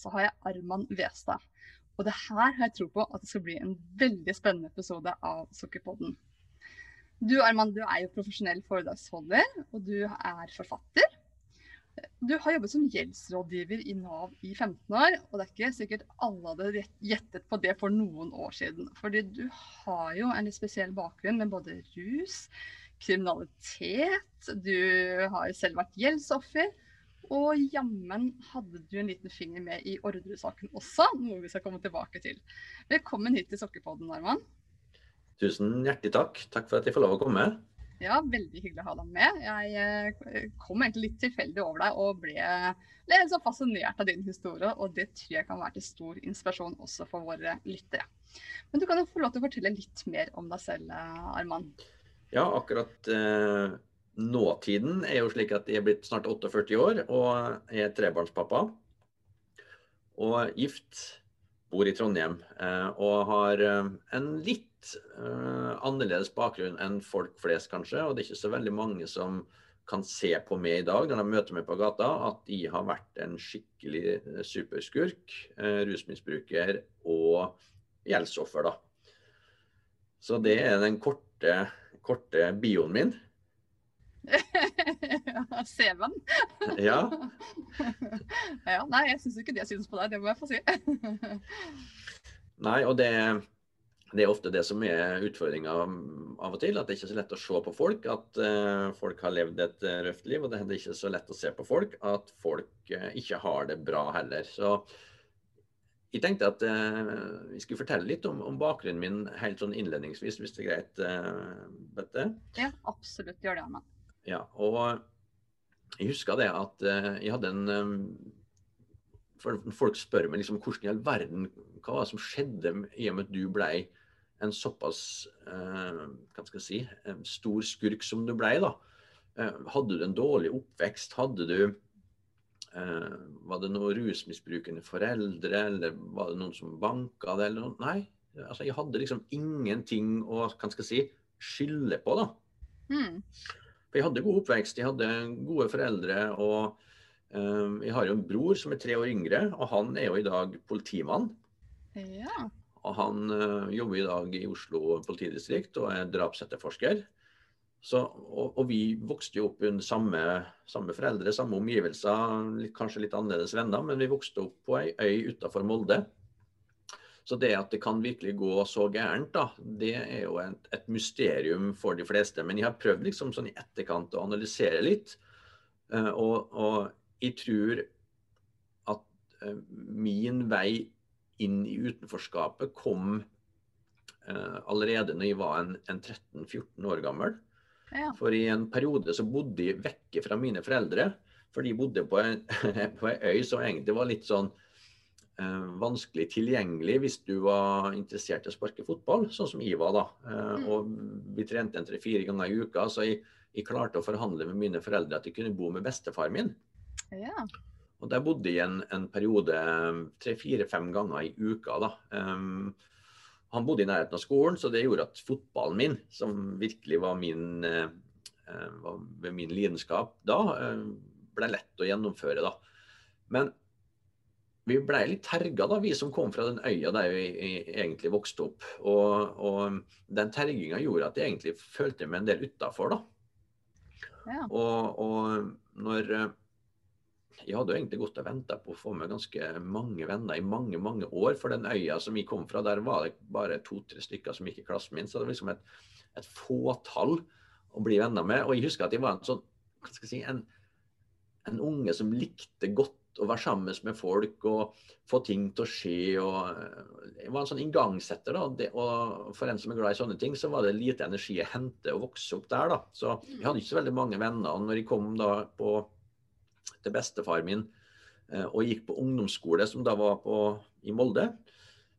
så har jeg Arman Westad. Og det her har jeg tro på at det skal bli en veldig spennende episode av Sukkerpodden. Du Arman, du er jo profesjonell foredragsholder, og du er forfatter. Du har jobbet som gjeldsrådgiver i Nav i 15 år, og det er ikke sikkert alle hadde gjettet på det for noen år siden. Fordi du har jo en litt spesiell bakgrunn med både rus, kriminalitet, du har selv vært gjeldsoffer. Og jammen hadde du en liten finger med i Orderud-saken også, noe vi skal komme tilbake til. Velkommen hit til Sokkepodden, Arman. Tusen hjertelig takk. Takk for at jeg får lov å komme. Ja, veldig hyggelig å ha deg med. Jeg eh, kom egentlig litt tilfeldig over deg og ble, ble så fascinert av din historie. Og det tror jeg kan være til stor inspirasjon også for våre lyttere. Men du kan jo få lov til å fortelle litt mer om deg selv, eh, Arman. Ja, akkurat eh, nåtiden er jo slik at jeg er blitt snart 48 år og er trebarnspappa. Og gift, bor i Trondheim eh, og har eh, en litt eh, annerledes bakgrunn enn folk flest, kanskje. Og det er ikke så veldig mange som kan se på meg i dag når de møter meg på gata, at jeg har vært en skikkelig superskurk, rusmisbruker og gjeldsoffer, da. Så det er den korte, korte bioen min. CV-en. ja. ja. Nei, jeg syns ikke det syns på deg, det må jeg få si. nei, og det, det, er ofte det som er utfordringa av og til. At det ikke er så lett å se på folk at uh, folk har levd et uh, røft liv. Og det er ikke så lett å se på folk at folk uh, ikke har det bra heller. Så jeg tenkte at vi skulle fortelle litt om, om, bakgrunnen min helt sånn innledningsvis, hvis det er greit, Bette? Ja, absolutt. Gjør det, Anna. Ja, og jeg husker det at uh, jeg hadde en um, for Folk spør meg liksom hvordan i all verden hva var det som skjedde i og med at du ble en såpass uh, hva skal jeg si, stor skurk som du ble. da. Hadde du en dårlig oppvekst? Hadde du Var det noe rusmisbrukende foreldre, eller var det noen som banka det, eller noe? Nei. altså Jeg hadde liksom ingenting å hva si, på. da. Mm. For jeg hadde god oppvekst, jeg hadde gode foreldre. Og um, jeg har jo en bror som er tre år yngre, og han er jo i dag politimann. Ja. Og han uh, jobber i dag i Oslo politidistrikt og er drapsetterforsker. Så, og, og, vi vokste jo opp under samme, samme foreldre, samme omgivelser, litt, kanskje litt annerledes venner, men vi vokste opp på ei øy utafor Molde. Så det at det kan virkelig gå så gærent, da, det er jo et, et mysterium for de fleste. Men jeg har prøvd liksom sånn i etterkant å analysere litt. Uh, og, og, jeg tror at uh, min vei inn i utenforskapet kom uh, allerede når jeg var en, en 13-14 år gammel. Ja. For i en periode så bodde jeg vekke fra mine foreldre. For de bodde på en, på en øy som egentlig var litt sånn eh, vanskelig tilgjengelig hvis du var interessert i å sparke fotball, sånn som jeg var da. Eh, mm. Og vi trente en tre-fire ganger i uka, så jeg, jeg, klarte å forhandle med mine foreldre at jeg kunne bo med bestefar min. Ja. Og der bodde jeg en, en periode tre-fire-fem ganger i uka. da. Um, han bodde i nærheten av skolen, så det gjorde at fotballen min, som virkelig var min, uh, var min lidenskap da, uh, ble lett å gjennomføre. da. Men vi ble litt terga, da, vi som kom fra den øya der vi egentlig vokste opp. Og, og den terginga gjorde at jeg egentlig følte meg en del utafor, da. Ja. Og, og når eh, Jeg hadde jo egentlig gått og venta på å få med ganske mange venner i mange mange år. For den øya som vi kom fra, der var det bare to-tre stykker som gikk i klassen min. Så det var liksom et, et fåtall å bli venner med. Og jeg husker at jeg var en sånn hva skal jeg si, en, en unge som likte godt å være sammen med folk og få ting til å skje. og Jeg var en sånn inngangsetter. For en som er glad i sånne ting, så var det lite energi å hente og vokse opp der. da, Så jeg hadde ikke så veldig mange venner. og når jeg kom da på, til bestefar min eh, og gikk på ungdomsskole, som da var på, i Molde,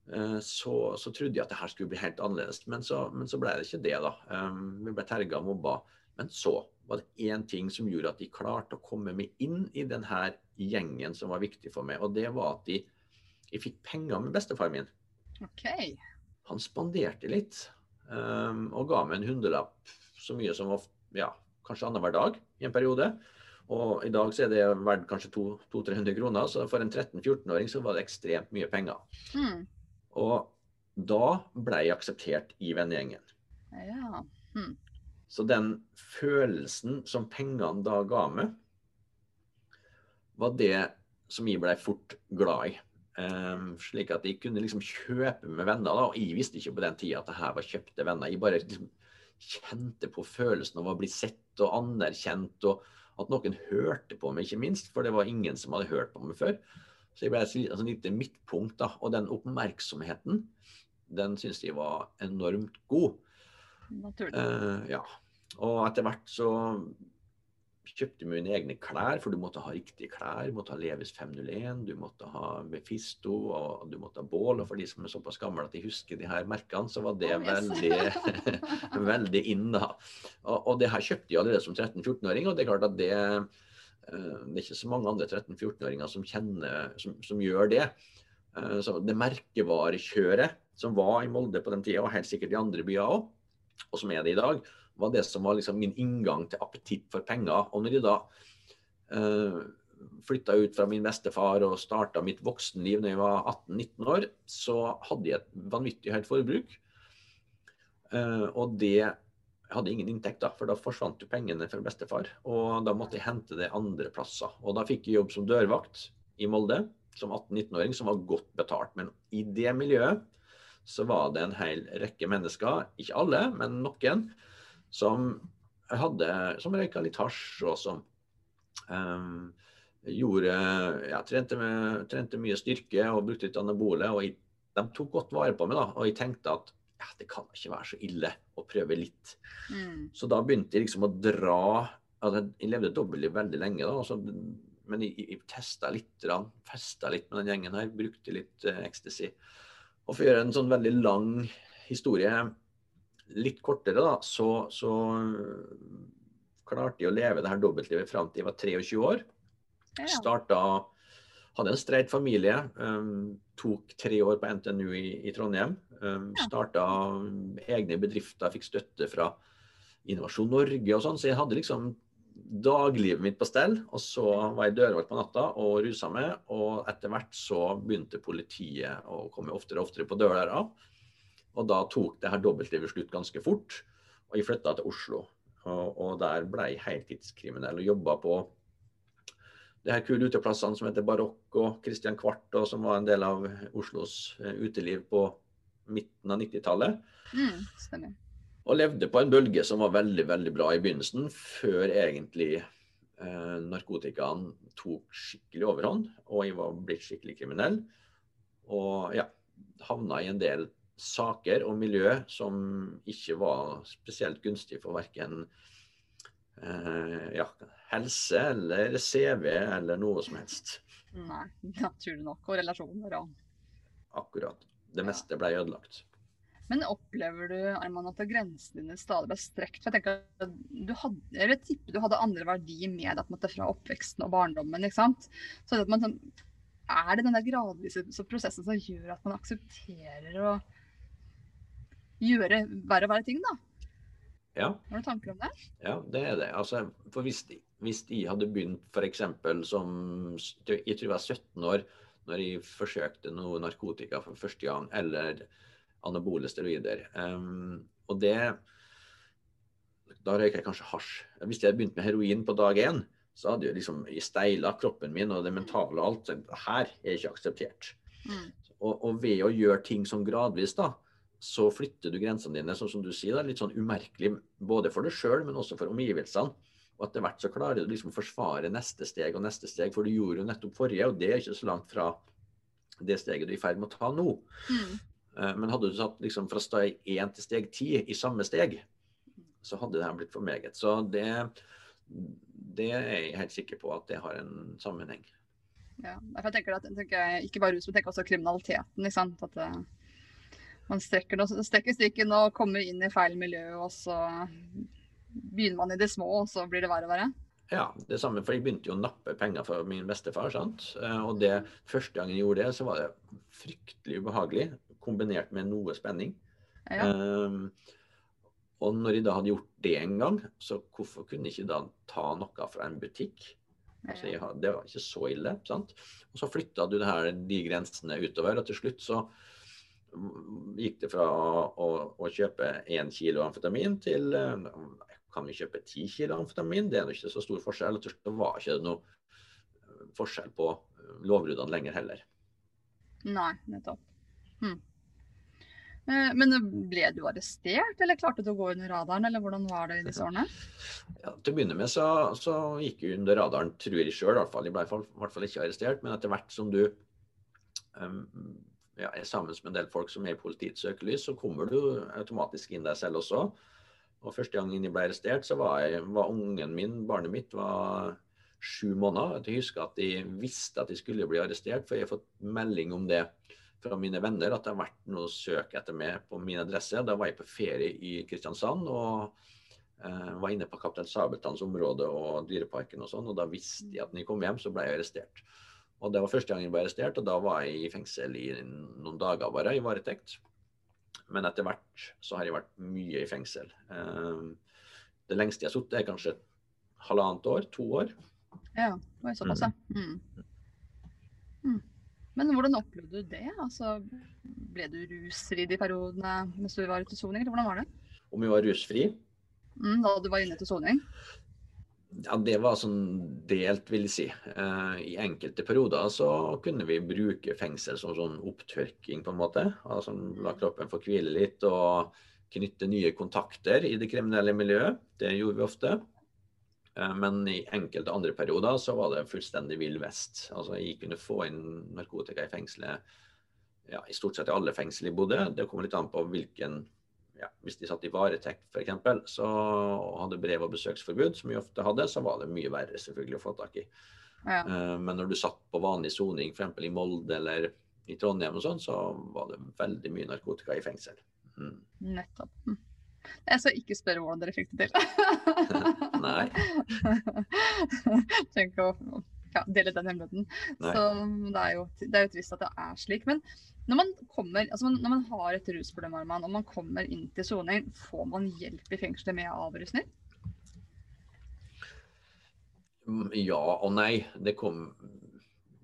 eh, så, så, trodde jeg at det her skulle bli helt annerledes. Men så, men så ble det ikke det, da. Vi ble terga og mobba. Men så var det én ting som gjorde at de klarte å komme meg inn i denne gjengen som var viktig for meg. Og det var at de, jeg fikk penger med bestefaren min. Okay. Han spanderte litt. Um, og ga meg en hundrelapp så mye som var ja, kanskje annenhver dag i en periode. Og i dag så er det verdt kanskje 200-300 kroner, så for en 13-14-åring så var det ekstremt mye penger. Mm. Og da ble jeg akseptert i vennegjengen. Ja. Mm. Så den følelsen som pengene da ga meg, var det som jeg ble fort glad i. Um, slik at jeg kunne liksom kjøpe med venner. da, og Jeg visste ikke på den tida at det her var kjøpte venner. Jeg bare liksom kjente på følelsen av å bli sett og anerkjent, og at noen hørte på meg, ikke minst. For det var ingen som hadde hørt på meg før. Så jeg ble et altså, lite midtpunkt. da, Og den oppmerksomheten, den syns jeg var enormt god. Naturlig. Uh, ja. Og etter hvert så kjøpte vi mine egne klær, for du måtte ha riktige klær. Du måtte ha Levis 501, du måtte ha Befisto og du måtte ha Bål. Og for de som er såpass gamle at de husker de her merkene, så var det oh, yes. veldig, veldig inn. da. Og, og, det her kjøpte jeg allerede som 13-14-åring, og det er klart at det, eh, det er ikke så mange andre 13-14-åringer som, som, som, gjør det. Eh, så det merkevarekjøret som var i Molde på den tida, og helt sikkert i andre byer òg, og som er det i dag, var det som var liksom min inngang til appetitt for penger. Og når jeg da eh, flytta ut fra min bestefar og starta mitt voksenliv når jeg var 18-19 år, så hadde jeg et vanvittig høyt forbruk. Uh, og det jeg hadde ingen inntekt, da, for da forsvant jo pengene fra bestefar. Og da måtte jeg hente det andre plasser. Og da fikk jeg jobb som dørvakt i Molde som 18-19-åring, som var godt betalt. Men i det miljøet så var det en hel rekke mennesker, ikke alle, men noen, som hadde som røyka litt hasj, og som um, gjorde ja, trente, med, trente, mye styrke og brukte litt anabole. og jeg, De tok godt vare på meg, da, og jeg tenkte at ja, det kan ikke være så ille å prøve litt. Mm. Så da begynte jeg liksom å dra altså, Jeg levde dobbeltliv veldig lenge, da, så, men jeg, jeg testa litt, festa litt med den gjengen her, brukte litt uh, ecstasy. Og for å gjøre en sånn veldig lang historie litt kortere, da, så, så klarte jeg å leve det her dobbeltlivet fram til jeg var 23 år. Starta Hadde en streit familie. Um, tok tre år på NTNU i, i Trondheim. Um, ja. Starta egne bedrifter, fikk støtte fra Innovasjon Norge og sånn. Så jeg hadde liksom daglivet mitt på stell. Og så var jeg dørvakt på natta og rusa meg. Og etter hvert så begynte politiet å komme oftere og oftere på døra. Og da tok det her dobbeltlivet slutt ganske fort. Og jeg flytta til Oslo. Og, og der ble jeg heltidskriminell og jobba på det her kule uteplassene som heter Barokk og Christian Kvart, og som var en del av Oslos uh, uteliv på midten av 90-tallet. Mm. Og levde på en bølge som var veldig veldig bra i begynnelsen, før egentlig eh, narkotikaen tok skikkelig overhånd, og jeg var blitt skikkelig kriminell. Og ja, havna i en del saker og miljø som ikke var spesielt gunstig for verken eh, ja, helse eller CV eller noe som helst. Nei, naturlig nok. Og relasjoner og Akkurat. Det meste ble ødelagt. Men opplever du Arman, at grensene dine stadig ble strekt? For jeg tenker at du hadde, eller tipper du hadde andre verdier med deg fra oppveksten og barndommen. ikke sant? Så at man, sånn, Er det den der gradvise prosessen som gjør at man aksepterer og gjøre hver og hver ting, da. Ja. Har du tanker om det? Ja, det er det. Altså, for hvis de, hvis de hadde begynt f.eks. som Jeg tror jeg var 17 år når jeg forsøkte noe narkotika for første gang, eller anabole steroider. Um, og det Da røyker jeg kanskje hasj. Hvis jeg hadde begynt med heroin på dag én, så hadde jeg liksom steila kroppen min og det mentale og alt. Her er ikke akseptert. Mm. Og, og, ved å gjøre ting som gradvis, da, så flytter du grensene dine sånn som du sier, da, litt sånn umerkelig både for deg sjøl, men også for omgivelsene. Og etter hvert så klarer du liksom å forsvare neste steg og neste steg, for du gjorde jo nettopp forrige, og det er ikke så langt fra det steget du er i ferd med å ta nå. Mm. Eh, men hadde du tatt liksom fra steg én til steg ti i samme steg, så hadde det her blitt for meget. Så det, det er jeg helt sikker på at det har en sammenheng. Ja, jeg tenker at jeg tenker, Ikke bare rus, men tenker også kriminaliteten. ikke sant? At det, man strekker, noe- strekker strikken og kommer inn i feil miljø, og så begynner man i det små, og så blir det verre og verre. Ja, det samme, for jeg begynte jo å nappe penger fra min bestefar. sant? Eh, Og det første gangen jeg gjorde det, så var det fryktelig ubehagelig, kombinert med noe spenning. Ja. Um, og når jeg da hadde gjort det en gang, så hvorfor kunne jeg ikke da ta noe fra en butikk? Altså, jeg, det var ikke så ille. sant? Og så flytta du det her, de grensene utover, og til slutt så gikk det fra å, å, å kjøpe 1 kilo amfetamin til eh, kan vi kjøpe ti kilo amfetamin? Det er ikke så stor forskjell. Det var ikke noe forskjell på eh, lovbruddene lenger heller. Nei, nettopp. Hm. Eh, Men ble du arrestert, eller klarte du å gå under radaren, eller hvordan var det i disse årene? Ja, til å begynne med så, så gikk jeg under radaren, tror jeg sjøl i hvert fall. Jeg ble i hvert fall ikke arrestert, men etter hvert som du um, ja, er sammen med en del folk som er i politiets søkelys, så kommer du automatisk inn deg selv også. Og Første gangen jeg ble arrestert, så var, jeg, var ungen min, barnet mitt, var sju måneder. Jeg husker at de visste at de skulle bli arrestert, for jeg har fått melding om det fra mine venner at det har vært noe søk etter meg på min adresse. Da var jeg på ferie i Kristiansand og eh, var inne på Kaptein Sabeltanns område og Dyreparken og sånn. Og da visste jeg at når jeg kom hjem, så ble jeg arrestert. Og det var første gang jeg ble arrestert, og da var jeg i fengsel i noen dager bare, i varetekt. Men etter hvert så har jeg vært mye i fengsel. Eh, det lengste jeg har sittet, er kanskje halvannet år, to år. Ja, det var såpass, ja. Mm. Mm. Men hvordan opplevde du det? Altså, ble du rusfri de periodene mens du var ute til soning, eller hvordan var det? Om jeg var rusfri, Mm, da du var inne til soning? Ja, Det var sånn delt, vil jeg si. Eh, I enkelte perioder så kunne vi bruke fengsel som sånn opptørking, på en måte. Altså La kroppen få hvile litt og knytte nye kontakter i det kriminelle miljøet. Det gjorde vi ofte. Eh, Men i enkelte andre perioder så var det fullstendig vill vest. Altså Jeg kunne få inn narkotika i fengselet ja, i stort sett i alle fengsel i Bodø. Det kommer litt an på hvilken ja, Hvis de satt i varetekt f.eks., så hadde brev- og besøksforbud, som vi ofte hadde, så var det mye verre selvfølgelig å få tak i. Ja. Eh, Men når du satt på vanlig soning, f.eks. i Molde eller i Trondheim, og sånn, så var det veldig mye narkotika i fengsel. Mm. Nettopp. Mm. Jeg skal ikke spørre hvordan dere fikk det til. Nei. Tenk å ja, dele den hemmeligheten. Nei. Så det er, jo, det er jo trist at det er slik. Men når man kommer, altså når man har et rusproblem Arman, og man kommer inn til soning, får man hjelp i fengselet med avrusning? Mm, Ja og nei. Det kom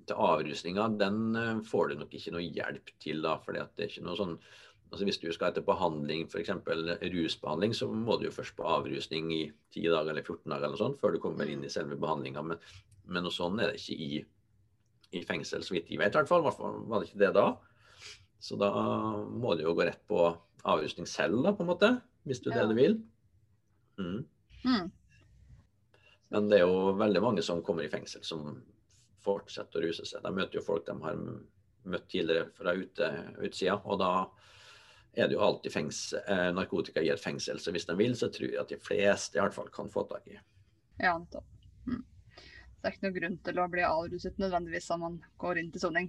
til avrusninga. Den eh, får du nok ikke noe hjelp til, da. For det er ikke noe sånn altså Hvis du skal etter behandling, f.eks. rusbehandling, så må du jo først på avrusning i 10 dager eller 14 dager eller sånn, før du kommer inn i selve behandlinga. Men, men noe sånn er det ikke i, i fengsel, så vidt jeg vet. I hvert fall hvert fall var det ikke det da. Så da må du jo gå rett på avrusning selv, da, på en måte. Hvis du Ja. det du vil. Mm. Mm. Men det er jo veldig mange som kommer i fengsel som fortsetter å ruse seg. De møter jo folk de har møtt tidligere fra ute, utsida. Og da er det jo alltid fengsel, eh, narkotika i et fengsel. Så hvis de vil, så tror jeg at de fleste i hvert fall kan få tak i. Ja, nettopp. Det er ikke noen grunn til å bli avruset nødvendigvis når man går inn til soning.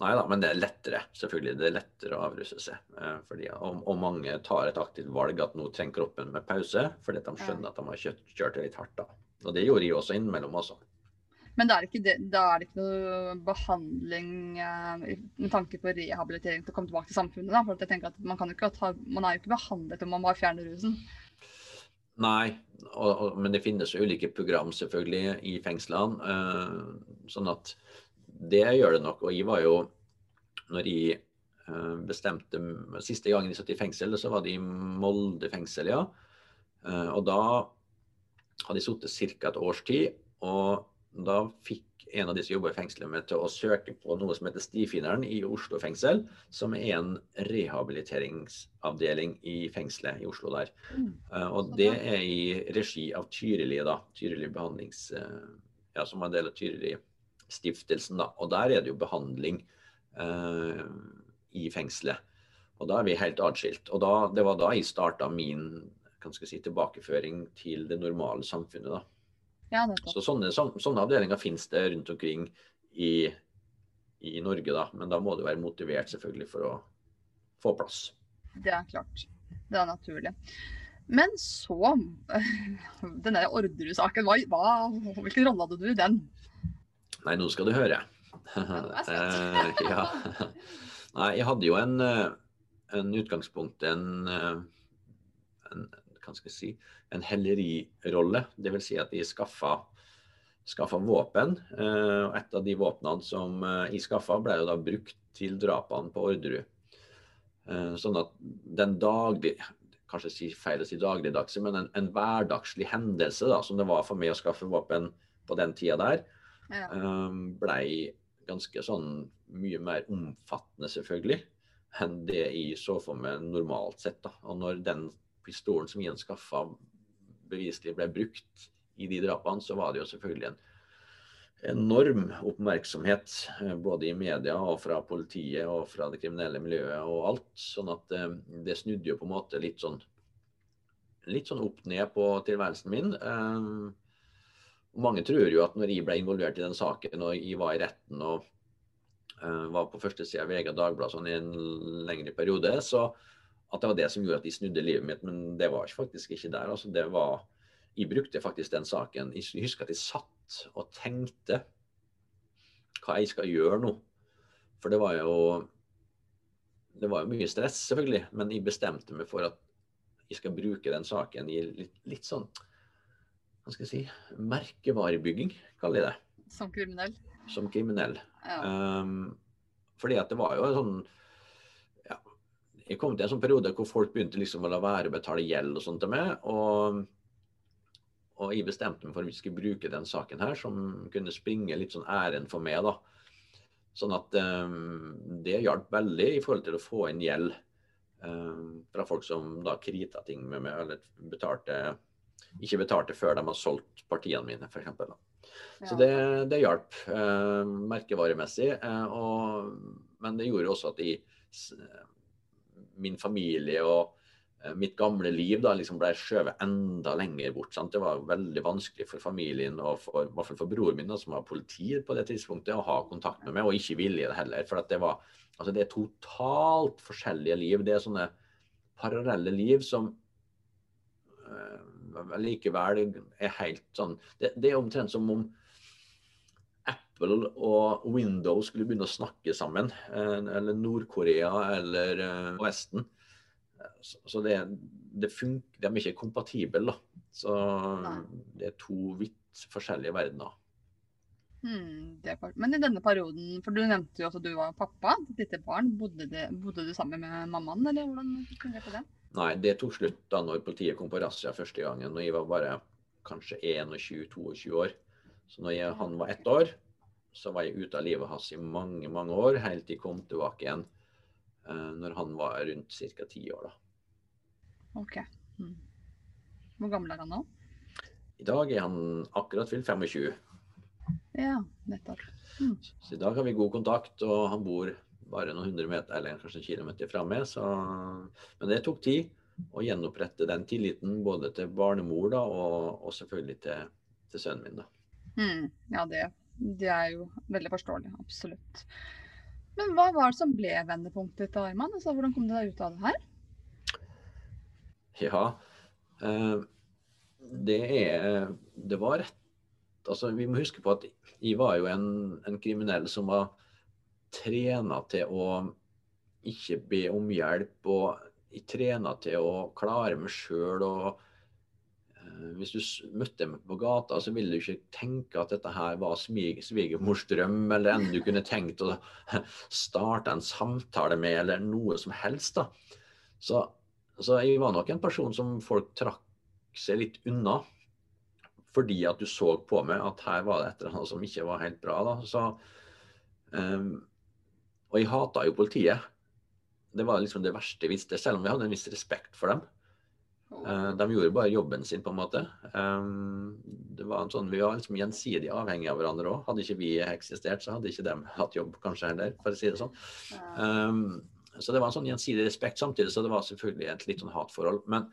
Nei da, men det er lettere. Selvfølgelig. Det er lettere å avruse seg. Eh, fordi, og, og mange tar et aktivt valg at nå trenger kroppen med pause, fordi de skjønner at de har kjørt, kjørt litt hardt. da. Og det gjorde jeg også innimellom også. Men da er det da er det ikke noe behandling eh, med tanke på rehabilitering til å komme tilbake til samfunnet. Da. For jeg tenker at man, kan jo ikke ta, man er jo ikke behandlet om man bare fjerner rusen. Nei, og, og, men det finnes ulike program selvfølgelig i fengslene. Uh, sånn at det gjør det nok. Og jeg var jo, når jeg uh, bestemte Siste gangen jeg satt i fengsel, så var det i Molde fengsel, ja. Uh, og da hadde jeg sittet ca. et års tid. Og da fikk en av de som jobber i fengselet med til å søke på noe som heter Stifinneren i Oslo fengsel, som er en rehabiliteringsavdeling i fengselet i Oslo der. Eh, og det er i regi av Tyrili, da. Tyrili behandlings... eh, ja, som er en del av Tyrili-stiftelsen, da. Og der er det jo behandling uh, i fengselet. Og da er vi helt atskilt. Og da, det var da jeg starta min si, tilbakeføring til det normale samfunnet. da. Ja. Så sånne, så, sånne avdelinger finnes det rundt omkring i, i Norge, da. Men da må du være motivert selvfølgelig for å få plass. Det er klart. Det er naturlig. Men så Denne der Orderud-saken, hva, hva, hvilken rolle hadde du i den? Nei, nå skal du høre. er Eh, ja. Nei, jeg hadde jo en, eh, en utgangspunkt, en, eh, en hva skal jeg si, en hellerirolle. Det vil si at de skaffa, skaffa våpen. eh, Og et av de våpnene som de jeg skaffa, ble jo da brukt til drapene på Orderud. Eh, Sånn at den daglige Kanskje si feil å si dagligdagse, men en, en hverdagslig hendelse da, som det var for meg å skaffe våpen på den tida der, Ja. blei ganske sånn mye mer omfattende, selvfølgelig, enn det jeg så for meg normalt sett. da. Og når den pistolen som Jens skaffa beviselig ble brukt i de drapene, så var det jo selvfølgelig en enorm oppmerksomhet eh, både i media og fra politiet og fra det kriminelle miljøet og alt. Sånn at eh, det snudde jo på en måte litt sånn litt sånn opp ned på tilværelsen min. Eh, mange tror jo at når jeg ble involvert i den saken og jeg var i retten og var på første side av VG og Dagbladet sånn i en lengre periode, så at det var det som gjorde at de snudde livet mitt. Men det var faktisk ikke der. altså det var jeg brukte faktisk den saken. Jeg husker at jeg satt og tenkte hva jeg skal gjøre nå. For det var jo det var jo mye stress, selvfølgelig, men jeg bestemte meg for at jeg skal bruke den saken i litt, litt sånn hva skal jeg si, merkevarebygging, kaller jeg det, Som kriminell. som kriminell. Ja. Um, fordi at det var jo en sånn Jeg kom til en sånn periode hvor folk begynte liksom å la være å betale gjeld og sånt til meg. Og, og jeg bestemte meg for at vi skulle bruke den saken her, som kunne springe litt sånn ærend for meg. da. Sånn at um, det hjalp veldig i forhold til å få inn gjeld um, fra folk som da krita ting med meg, eller betalte ikke betalte før de har solgt partiene mine, f.eks. Så det, det hjalp uh, merkevaremessig. Uh, og, men det gjorde også at jeg, s- min familie og eh, mitt gamle liv da liksom ble skjøvet enda lenger bort. Sant? Det var veldig vanskelig for familien og for, i hvert fall for broren min, da, som var politi på det tidspunktet, å ha kontakt med meg, og ikke ville det heller. For det, var, altså det er totalt forskjellige liv. Det er sånne parallelle liv som øh, likevel er helt sånn det, det er omtrent som om Apple og Windows skulle begynne å snakke sammen. eh, Eller Nord-Korea eller eh, Vesten. Så, det, det funker, de er ikke kompatible. da. Så det er to vidt forskjellige verdener. Hmm, det. Men i denne perioden, for du nevnte jo at du var pappa til et lite barn. Bodde, det, bodde du sammen med mammaen, eller hvordan fungerte det? Nei, det tok slutt da når politiet kom på razzia første gangen. og jeg var bare kanskje 21-22 år. Så når jeg, han var ett år, så var jeg ute av livet hans i mange, mange år, helt til jeg kom tilbake igjen uh, når han var rundt ca. ti år. da. Ok. Hmm. Hvor gammel er han nå? I dag er han akkurat fylt 25, Ja, nettopp. så i dag har vi god kontakt. Og han bor bare noen hundre meter eller kanskje en kilometer fra meg. Så... Men det tok tid å gjenopprette den tilliten både til barnemor da, og, og selvfølgelig til, til sønnen min. da. Hmm. Ja, det, det er jo veldig forståelig. Absolutt. Men hva var det som ble vendepunktet ditt, Arman? Altså, hvordan kom du deg ut av det her? Ja, eh, det er Det var rett Altså, vi må huske på at jeg var jo en, en kriminell som var trena til å ikke be om hjelp, og jeg trena til å klare meg sjøl. Og hvis du møtte meg på gata, så ville du ikke tenke at dette her var svigermors drøm, eller enn du kunne tenkt å starte en samtale med, eller noe som helst. da. Så så jeg var nok en person som folk trakk seg litt unna. Fordi at du så på meg at her var det et eller annet som ikke var helt bra. da. Så, um, og jeg hata jo politiet. Det var liksom det verste jeg visste, selv om vi hadde en viss respekt for dem. Eh, de gjorde bare jobben sin, på en måte. Ehm, det var en sånn, Vi var liksom gjensidig avhengige av hverandre òg. Hadde ikke vi eksistert, så hadde ikke de hatt jobb kanskje heller, for å si det sånn. Um, så det var en sånn gjensidig respekt samtidig, så det var selvfølgelig et litt sånn hatforhold. Men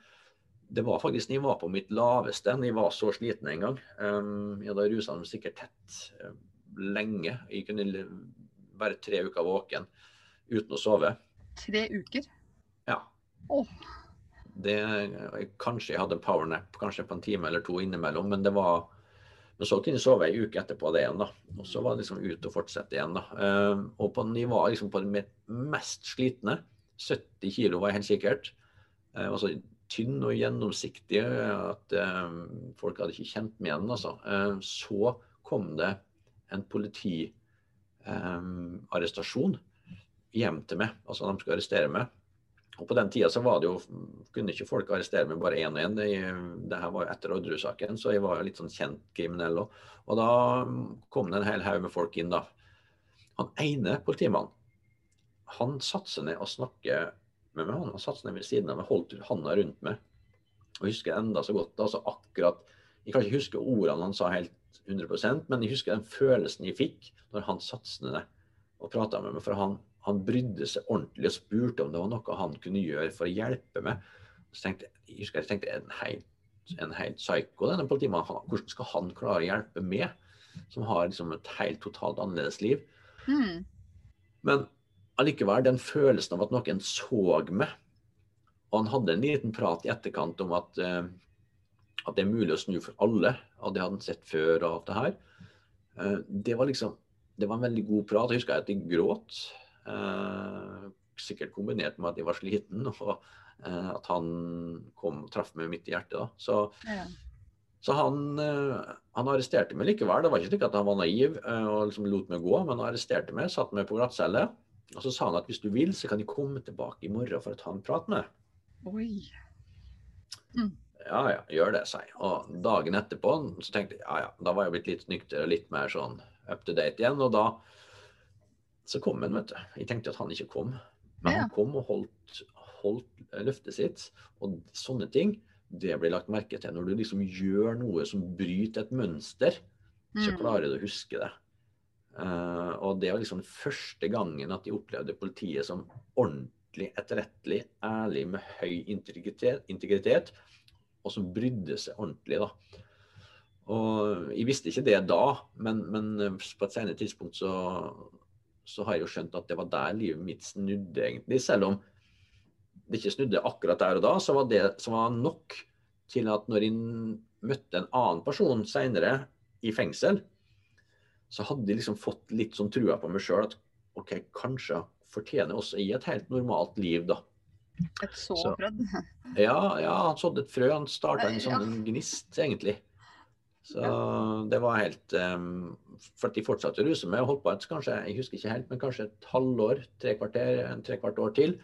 det var faktisk når jeg var på mitt laveste, når jeg var så sliten en gang. Ja, jeg hadde rusa meg sikkert tett. lenge. Jeg kunne være tre uker våken uten å sove. Tre uker? Ja. Åh. Det, kanskje jeg hadde powernap kanskje på en time eller to innimellom, men det var men så kunne jeg sove ei uke etterpå det igjen. da, og Så var det liksom ut og fortsette igjen. da, uh, Og på nivået liksom på det mest slitne, 70 kilo var jeg helt sikkert, Altså tynn og gjennomsiktig at uh, folk hadde ikke kjent meg igjen. altså. så kom det en politiarrestasjon hjem til meg. altså De skulle arrestere meg. Og På den tida så var det jo, kunne ikke folk arrestere meg bare én og én. Det, her var jo etter Orderud-saken, så jeg var jo litt sånn kjent kriminell òg. Og da kom det en hel haug med folk inn, da. Han ene politimannen, han satte seg ned og snakket med meg. Han satte seg ned ved siden av meg, holdt handa rundt meg. Og jeg husker enda så godt altså akkurat Jeg kan ikke huske ordene han sa helt 100% men jeg husker den følelsen jeg fikk når han satte seg ned og prata med meg. For han, han brydde seg ordentlig og spurte om det var noe han kunne gjøre for å hjelpe meg. Så tenkte, jeg husker jeg tenkte en helt, en helt psyko, denne politimannen. Hvordan skal han klare å hjelpe meg, som har liksom et helt totalt annerledes liv? Mm. Men allikevel, den følelsen av at noen så meg, og han hadde en liten prat i etterkant om at, uh, at det er mulig å snu for alle, og det hadde han sett før og alt det her. Uh, det var liksom det var en veldig god prat. Jeg husker at jeg gråt. Eh, sikkert kombinert med at jeg var sliten, og eh, at han kom og traff meg midt i hjertet. Da. Så, ja. så han, eh, han, arresterte meg likevel. Det var ikke slik at han var naiv og liksom lot meg gå, men han arresterte meg, satte meg på glattcelle. Og så sa han at hvis du vil, så kan jeg komme tilbake i morgen for å ta en prat med deg. Mm. Ja ja, gjør det, sa jeg. Og dagen etterpå så tenkte jeg ja ja, da var jeg blitt litt nykter og litt mer sånn up to date igjen. Og da så kom han, vet du. Jeg tenkte at han ikke kom. Men ja. han kom og holdt, holdt løftet sitt. Og sånne ting, det blir lagt merke til. Når du liksom gjør noe som bryter et mønster, så mm. klarer du å huske det. Uh, og det var liksom første gangen at de opplevde politiet som ordentlig etterrettelig, ærlig, med høy integritet, integritet og som brydde seg ordentlig. da. Og Jeg visste ikke det da, men, men på et senere tidspunkt så, så har jeg jo skjønt at det var der livet mitt snudde, egentlig. Selv om det ikke snudde akkurat der og da, så var det som var nok til at når jeg møtte en annen person seinere i fengsel, så hadde jeg liksom fått litt sånn trua på meg sjøl at OK, kanskje fortjener også i et helt normalt liv, da. Et såfrødd? Ja, ja, han sådde et frø. Han starta en sånn ja. gnist, egentlig. Så det var helt um, For de fortsatte å ruse meg og holdt på et kanskje, jeg husker ikke helt, men kanskje et halvår, tre kvarter, en trekvart år til.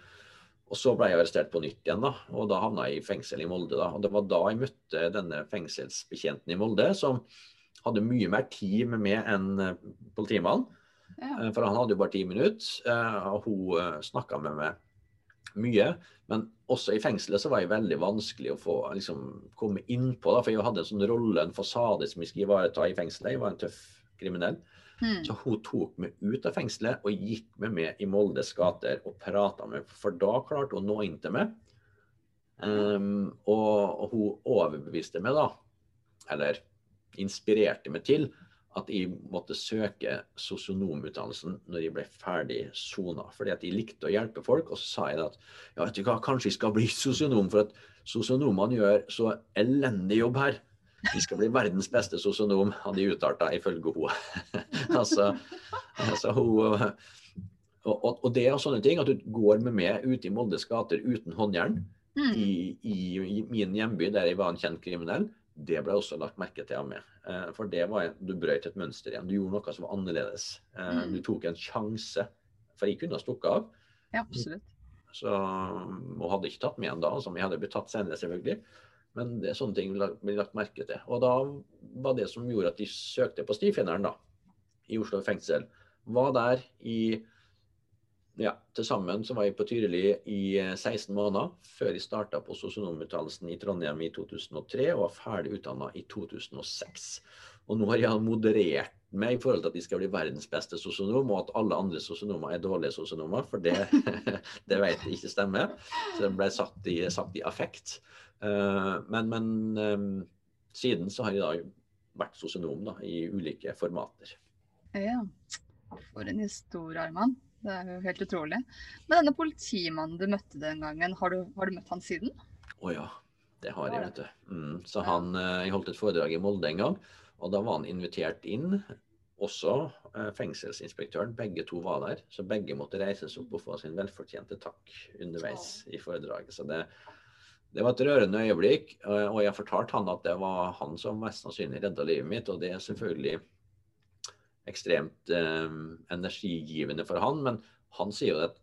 Og så ble jeg arrestert på nytt igjen, da. Og da havna jeg i fengsel i Molde. da. Og det var da jeg møtte denne fengselsbetjenten i Molde, som hadde mye mer tid med meg enn eh, politimannen. Ja. Eh, for han hadde jo bare ti minutter, og hun snakka med meg mye. Men også i fengselet så var det veldig vanskelig å få liksom, komme innpå. For jeg hadde en sånn rolle, en fasade som jeg skulle ivareta i fengselet. Jeg var en tøff kriminell. Mm. Så hun tok meg ut av fengselet og gikk med meg i Moldes gater og prata med meg. For da klarte hun å nå inn til meg. Um, og, og hun overbeviste meg, da, eller inspirerte meg til, at jeg måtte søke sosionomutdannelsen når jeg ble ferdig sona. Fordi at jeg likte å hjelpe folk. Og så sa jeg at ja, vet du hva, kanskje jeg skal bli sosionom, for at sosionomene gjør så elendig jobb her. De skal bli verdens beste sosionom, hadde jeg uttalt det, ifølge henne. altså, altså hun, og, og, og, det er sånne ting at du går med meg ute i Moldes gater uten håndjern. Mm. I, i, I min hjemby, der jeg var en kjent kriminell det ble også lagt merke til av meg. Eh, for det var du brøt et mønster igjen. Du gjorde noe som var annerledes. Eh, mm. Du tok en sjanse. For jeg kunne ha stukket av. Ja, absolutt. Så, og hadde ikke tatt med igjen da, som jeg hadde blitt tatt senere, selvfølgelig. Men det, er sånne ting ble lagt merke til. Og da var det som gjorde at de søkte på stifinneren da, i Oslo fengsel, var der i ja, til sammen så var jeg på Tyrili i 16 eh, måneder før jeg starta på sosionomutdannelsen i Trondheim i 2003 og var ferdig utdanna i 2006. Og nå har jeg moderert meg i forhold til at de skal bli verdens beste sosionom, og at alle andre sosionomer er dårlige sosionomer, for det, det vet jeg ikke stemmer. Så det ble satt i, satt i affekt. Uh, men, men um, siden så har jeg da vært sosionom i ulike formater. Ja. For en historie, Arman. Det er jo helt utrolig. Men denne politimannen du møtte den gangen, har du, har du møtt han siden? Å oh, ja, det har jeg, vet du. Mm. Så han, eh, Jeg holdt et foredrag i Molde en gang, og da var han invitert inn. Også eh, fengselsinspektøren, begge to var der. Så begge måtte reises opp og få sin velfortjente takk underveis i foredraget. Så det, det var et rørende øyeblikk. eh, Og jeg fortalte han at det var han som mest sannsynlig redda livet mitt. Og det er selvfølgelig ekstremt eh, energigivende for han, men han sier jo at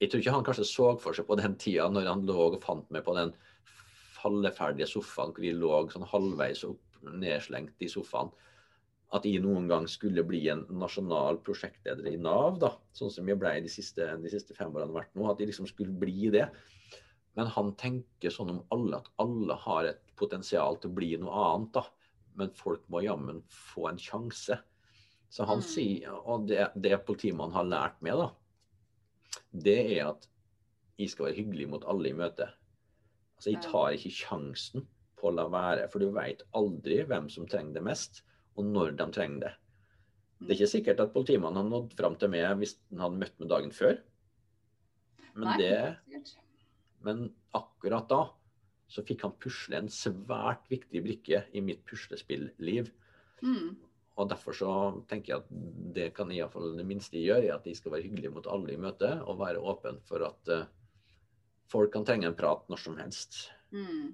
jeg tror ikke han kanskje så for seg på den tida når han lå og fant meg på den falleferdige sofaen hvor vi lå sånn halvveis opp nedslengt i sofaen, at jeg noen gang skulle bli en nasjonal prosjektleder i Nav, da, sånn som jeg ble de siste, de siste fem årene vært nå. At jeg liksom skulle bli det. Men han tenker sånn om alle at alle har et potensial til å bli noe annet, da. Men folk må jammen få en sjanse. Så han Mm. sier, og det, det politimannen har lært meg, da, det er at jeg skal være hyggelig mot alle i møte. Altså, jeg tar ikke sjansen på å la være, for du veit aldri hvem som trenger det mest, og når de trenger det. Det er ikke sikkert at politimannen hadde nådd fram til meg hvis han hadde møtt meg dagen før. Men, det, men akkurat da så fikk han pusle en svært viktig brikke i mitt puslespilliv. Mm. Og derfor så tenker jeg at det kan i fall det minste de gjør, er at de skal være hyggelige mot alle i møte, og være åpen for at eh, folk kan trenge en prat når som helst. Mm.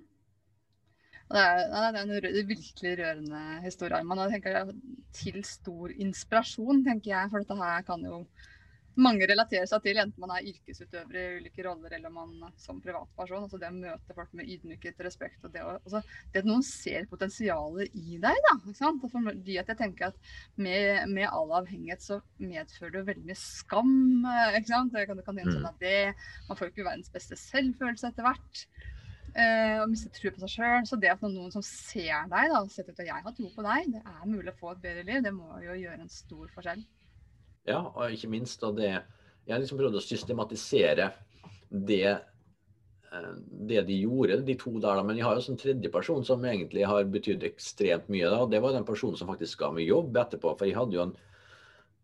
Det er, det er en virkelig rørende historie, Arman. Og jeg tenker til stor inspirasjon, tenker jeg. For dette her kan jo mange relaterer seg til, enten man er yrkesutøver i ulike roller eller man som privatperson. Altså det å møte folk med ydmykhet og respekt. Og det, å, altså det at noen ser potensialet i deg, da. Ikke sant? Og fordi at jeg tenker at med, med all avhengighet så medfører det veldig mye skam. Ikke sant? Det kan, det kan sånn Mm. at det, man får ikke verdens beste selvfølelse etter hvert. Eh, og miste tro på seg sjøl. Så det at noen som ser deg, da, ut at jeg har tro på deg, det er mulig å få et bedre liv, det må jo gjøre en stor forskjell. Ja, og ikke minst da det Jeg liksom prøvd å systematisere det, eh, det de gjorde, de to der. da, Men jeg har jo en tredje person som egentlig har betydd ekstremt mye. da, og Det var den personen som faktisk ga meg jobb etterpå. For jeg hadde jo en,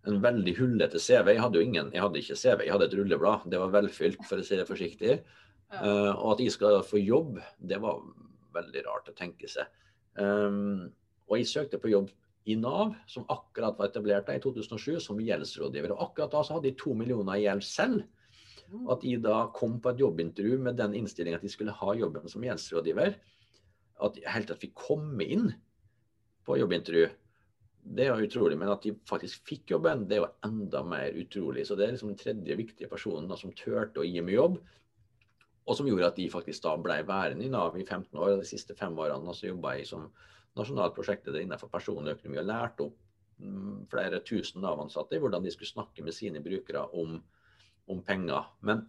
en veldig hullete CV. Jeg hadde jo ingen, jeg hadde ikke CV, jeg hadde et rulleblad. Det var velfylt, for å si det forsiktig. Eh, og at jeg skal få jobb, det var veldig rart å tenke seg. Um, og jeg søkte på jobb i Nav, som akkurat var etablert i 2007, som gjeldsrådgiver. Og akkurat da så hadde de to millioner i gjeld selv. Og at de da kom på et jobbintervju med den innstillinga at de skulle ha jobben som gjeldsrådgiver, at de helt tatt fikk komme inn på jobbintervju, det er jo utrolig. Men at de faktisk fikk jobben, det er jo enda mer utrolig. Så det er liksom den tredje viktige personen da, som turte å gi meg jobb. Og som gjorde at de faktisk da ble værende i Nav i 15 år. Og de siste fem årene så jobba jeg som nasjonal prosjekt innenfor personlig økonomi og lærte opp mm, flere tusen Nav-ansatte i hvordan de skulle snakke med sine brukere om, om penger. Men,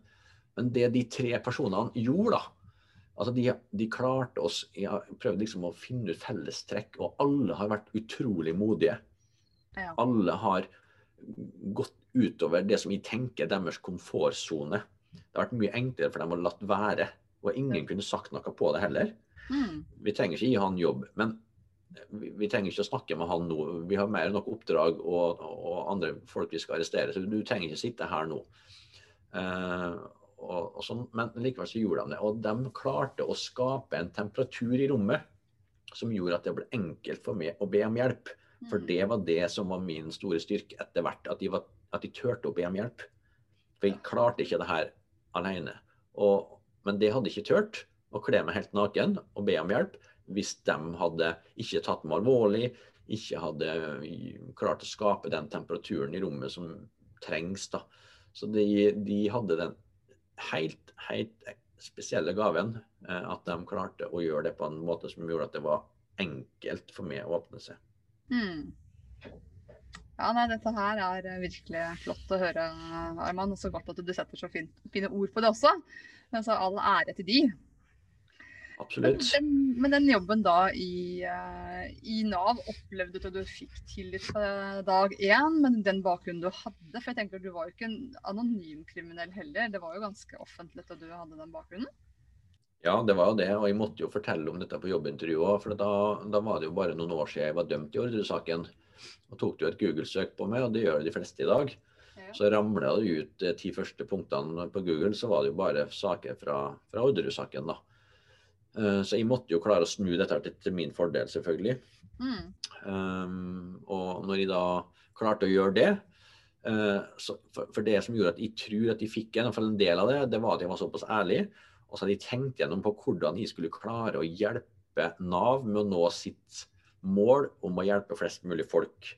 men det de tre personene gjorde, da altså de, de klarte oss Jeg har prøvd liksom å finne ut fellestrekk, og alle har vært utrolig modige. Ja. Alle har gått utover det som vi tenker er deres komfortsone. Det har vært mye enklere for dem å latt være. Og ingen kunne sagt noe på det heller. Mm. Vi trenger ikke gi han jobb, men vi, trenger ikke å snakke med han nå. Vi har mer enn nok oppdrag og, og andre folk vi skal arrestere, så du trenger ikke sitte her nå. Eh, og, og sånn, men likevel så gjorde de det. Og de klarte å skape en temperatur i rommet som gjorde at det ble enkelt for meg å be om hjelp. For Mm. det var det som var min store styrke etter hvert. At de, var, at de turte å be om hjelp. For jeg klarte ikke det her alene. Og, men det hadde ikke turt å kle meg helt naken og be om hjelp hvis de hadde ikke tatt meg alvorlig, ikke hadde klart å skape den temperaturen i rommet som trengs. da. Så de, de hadde den helt, helt spesielle gaven eh, at de klarte å gjøre det på en måte som gjorde at det var enkelt for meg å åpne seg. Mm. Ja, nei, dette her er eh, virkelig flott å høre, Arman. Og så godt at du setter så fine ord på det også. Altså, all ære til de. Men den, men den jobben da i, eh, i Nav, opplevde du at du fikk tillit fra dag én med den bakgrunnen du hadde? For jeg tenker at du var jo ikke en anonym kriminell heller. Det var jo ganske offentlig at du hadde den bakgrunnen. Ja, det var jo det. Og jeg måtte jo fortelle om dette på jobbintervjuet òg. For da, da var det jo bare noen år siden jeg var dømt i Orderud-saken. Og tok du et Google-søk på meg, og det gjør de fleste i dag, Ja. så ramla det ut de ti første punktene på Google, så var det jo bare saker fra, fra Orderud-saken, da. Eh, Så jeg måtte jo klare å snu dette til, til min fordel, selvfølgelig. Mm. Um, og når jeg da klarte å gjøre det uh, så, for, for det som gjorde at jeg tror at jeg fikk en, en del av det, det var at jeg var såpass ærlig. Og så hadde jeg tenkt gjennom på hvordan jeg skulle klare å hjelpe Nav med å nå sitt mål om å hjelpe flest mulig folk.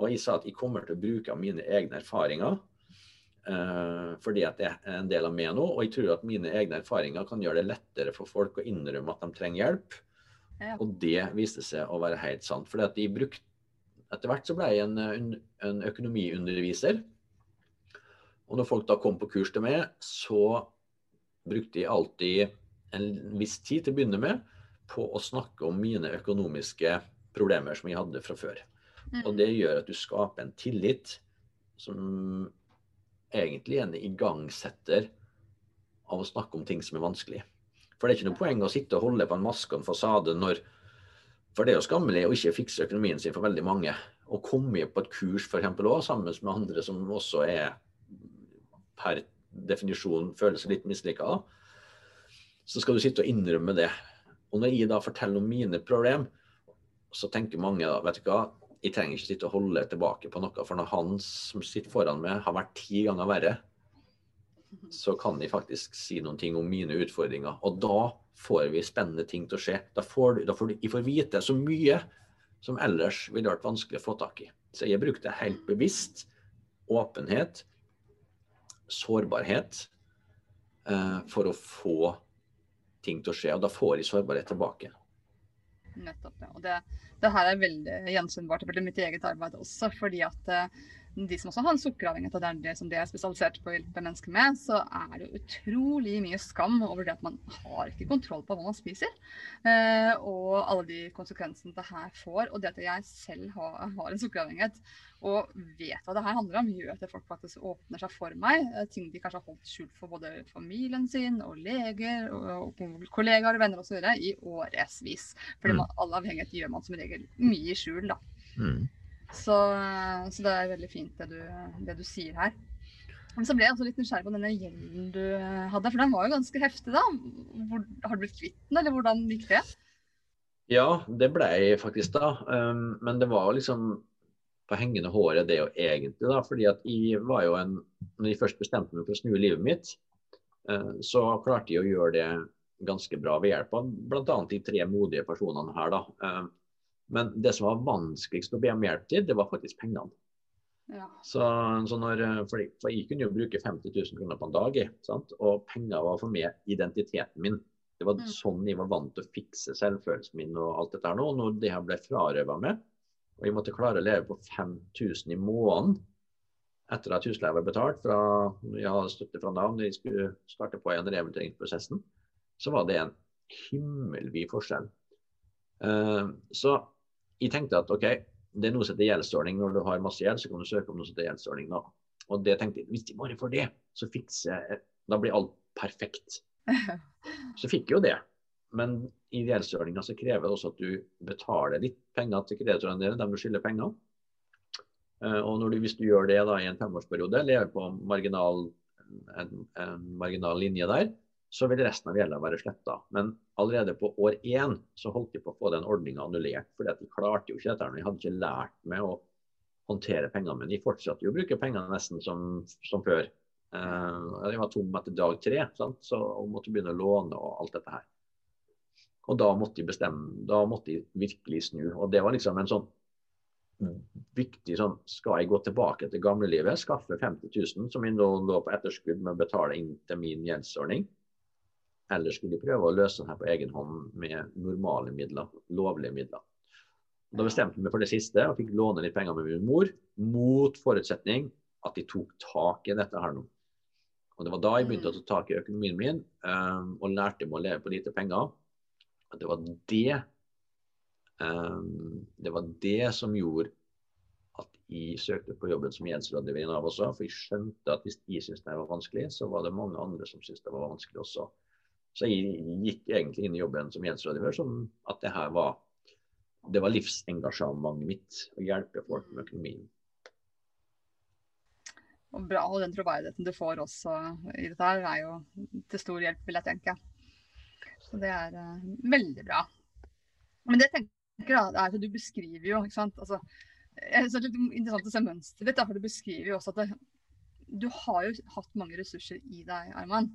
Og jeg sa at jeg kommer til å bruke mine egne erfaringer. Eh, fordi at jeg er en del av meg nå, og jeg tror at mine egne erfaringer kan gjøre det lettere for folk å innrømme at de trenger hjelp. Ja. Og det viste seg å være helt sant. fordi at de brukte etter hvert så ble jeg en, en, en økonomiunderviser. Og når folk da kom på kurs til meg, så brukte jeg alltid en viss tid til å begynne med på å snakke om mine økonomiske problemer som jeg hadde fra før. Mm. Og det gjør at du skaper en tillit som egentlig en igangsetter av å snakke om ting som er vanskelig. For det er ikke noe poeng å sitte og holde på en maske og en fasade når For det er jo skammelig å ikke fikse økonomien sin for veldig mange. Å komme på et kurs for eksempel, også, sammen med andre som også er per definisjon føler seg litt mislykka, så skal du sitte og innrømme det. Og når jeg da forteller om mine problem, så tenker mange da, vet du hva, jeg trenger ikke sitte og holde tilbake på noe, for når han som sitter foran meg har vært ti ganger verre, så kan jeg faktisk si noen ting om mine utfordringer. Og da får vi spennende ting til å skje. Da får, du- da får du, jeg får vite så mye som ellers ville vært vanskelig å få tak i. Så jeg brukte helt bevisst åpenhet, sårbarhet, eh, for å få ting til å skje. Og da får jeg sårbarhet tilbake. Nettopp, ja. Og det, det her er veldig gjenkjennbart i mitt eget arbeid også. fordi at eh, de som også har en sukkeravhengighet, og det er det som de er spesialisert på å hjelpe mennesker med, så er det utrolig mye skam over det at man har ikke kontroll på hva man spiser. Eh, og alle de konsekvensene det her får. Og det at jeg selv har, har en sukkeravhengighet og vet hva det her handler om, gjør at folk faktisk åpner seg for meg. eh, Ting de kanskje har holdt skjult for både familien sin og leger og, og kollegaer og venner osv. i årevis. Fordi Mm. man, all avhengighet gjør man som regel mye i skjul, da. Mm. Så, så det er veldig fint det du, det du sier her. Men så ble jeg også litt nysgjerrig på denne gjelden du hadde, for den var jo ganske heftig, da. Hvor, har du blitt kvitt den, eller hvordan gikk det? Ja, det ble jeg faktisk da. Um, men det var liksom på hengende håret det jo egentlig, da. Fordi at jeg var jo en Når jeg først bestemte meg for å snu livet mitt, uh, så klarte jeg å gjøre det ganske bra ved hjelp av bl.a. de tre modige personene her, da. Um, men det som var vanskeligst å be om hjelp til, det var faktisk pengene. Ja. Så, så når, for, jeg, for jeg kunne jo bruke 50 000 kroner på en dag, sant? og penger var for meg identiteten min. Det var Mm. sånn jeg var vant til å fikse selvfølelsen min og alt dette her nå. Når det her ble frarøva meg, og jeg måtte klare å leve på 5000 i måneden etter at husleia var betalt, fra jeg hadde støtte fra Nav når jeg skulle starte på igjen rehabiliteringsprosessen, så var det en himmelvid forskjell. Uh, så jeg tenkte at OK, det er noe som heter gjeldsordning. Når du har masse gjeld, så kan du søke om noe som heter gjeldsordning. Da. Og det tenkte jeg, hvis de bare får det, så fikser jeg Da blir alt perfekt. Så fikk jeg jo det. Men i gjeldsordninga så krever det også at du betaler litt penger til kreditorene dine, dem du skylder penger. Eh, Og når du, hvis du gjør det da i en femårsperiode, lever på marginal, en, en marginal linje der, så vil resten av gjelda være sletta. Men allerede på år én så holdt de på å få den ordninga annullert. For de klarte jo ikke dette. De hadde ikke lært meg å håndtere pengene Men De fortsatte jo å bruke pengene nesten som, som før. Eh, jeg var tom etter dag tre, sant? så og måtte begynne å låne og alt dette her. Og da måtte de bestemme, da måtte de virkelig snu. Og det var liksom en sånn viktig sånn Skal jeg gå tilbake til gamlelivet, skaffe 50 000 som jeg nå lå på etterskudd med å betale inn til min gjeldsordning? Eller skulle de prøve å løse her på egen hånd med normale midler, lovlige midler? Da bestemte jeg meg for det siste og fikk låne litt penger med min mor, mot forutsetning at de tok tak i dette her nå. Og Det var da jeg begynte å ta tak i økonomien min um, og lærte meg å leve på lite penger. Og det var det um, det var det som gjorde at jeg søkte på jobben som gjeldsrådgiver i Nav også. For jeg skjønte at hvis jeg syntes det var vanskelig, så var det mange andre som syntes det var vanskelig også. Så jeg gikk egentlig inn i jobben som gjeldsrådgiver som at det her var det var livsengasjementet mitt å hjelpe folk med økonomien. Og bra, og den troverdigheten du får også i dette, her er jo til stor hjelp, vil jeg tenke. Så det er uh, veldig bra. Men det jeg tenker da, er at du beskriver jo ikke sant? Altså, det er litt interessant å se mønsteret ditt, for du beskriver jo også at det, du har jo hatt mange ressurser i deg, Arman.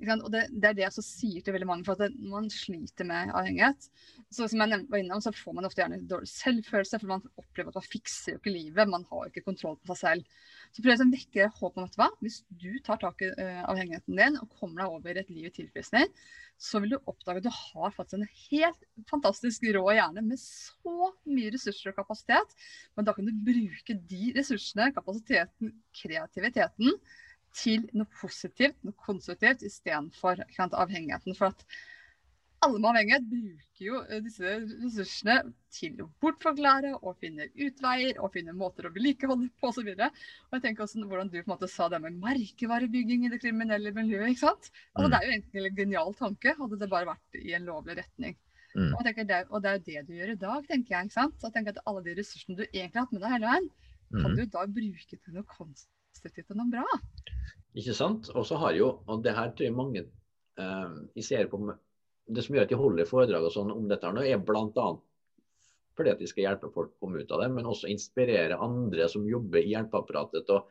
Og det, det, er det jeg også sier til veldig mange. for at Når man sliter med avhengighet, så som jeg var innom, så får man ofte gjerne dårlig selvfølelse, for man opplever at man fikser jo ikke livet. Man har ikke kontroll på seg selv. Så prøv å vekke håp om at hva? hvis du tar tak i uh, avhengigheten din og kommer deg over et liv i tilfriskning, så vil du oppdage at du har faktisk en helt fantastisk rå hjerne med så mye ressurser og kapasitet. Men da kan du bruke de ressursene, kapasiteten, kreativiteten til noe positivt, noe konstruktivt, istedenfor avhengigheten. For at alle med avhengighet bruker jo eh, disse ressursene til å bortforklare og finne utveier og finne måter å vedlikeholde på osv. Jeg tenker også hvordan du på en måte sa det med merkevarebygging i det kriminelle miljøet. ikke sant? Altså, mm. Det er jo egentlig en genial tanke, hadde det bare vært i en lovlig retning. Mm. Og, det, og, det, er jo det du gjør i dag, tenker jeg. ikke sant? Så jeg tenker at Alle de ressursene du egentlig har hatt med deg hele veien, kan mm. du da bruke til noe konstruktivt og noe bra. Ikke sant? Og så har jo, og det her tror jeg mange eh, ser på Det som gjør at de holder foredrag og sånn om dette, her nå, er bl.a. fordi at de skal hjelpe folk å komme ut av det, men også inspirere andre som jobber i hjelpeapparatet til å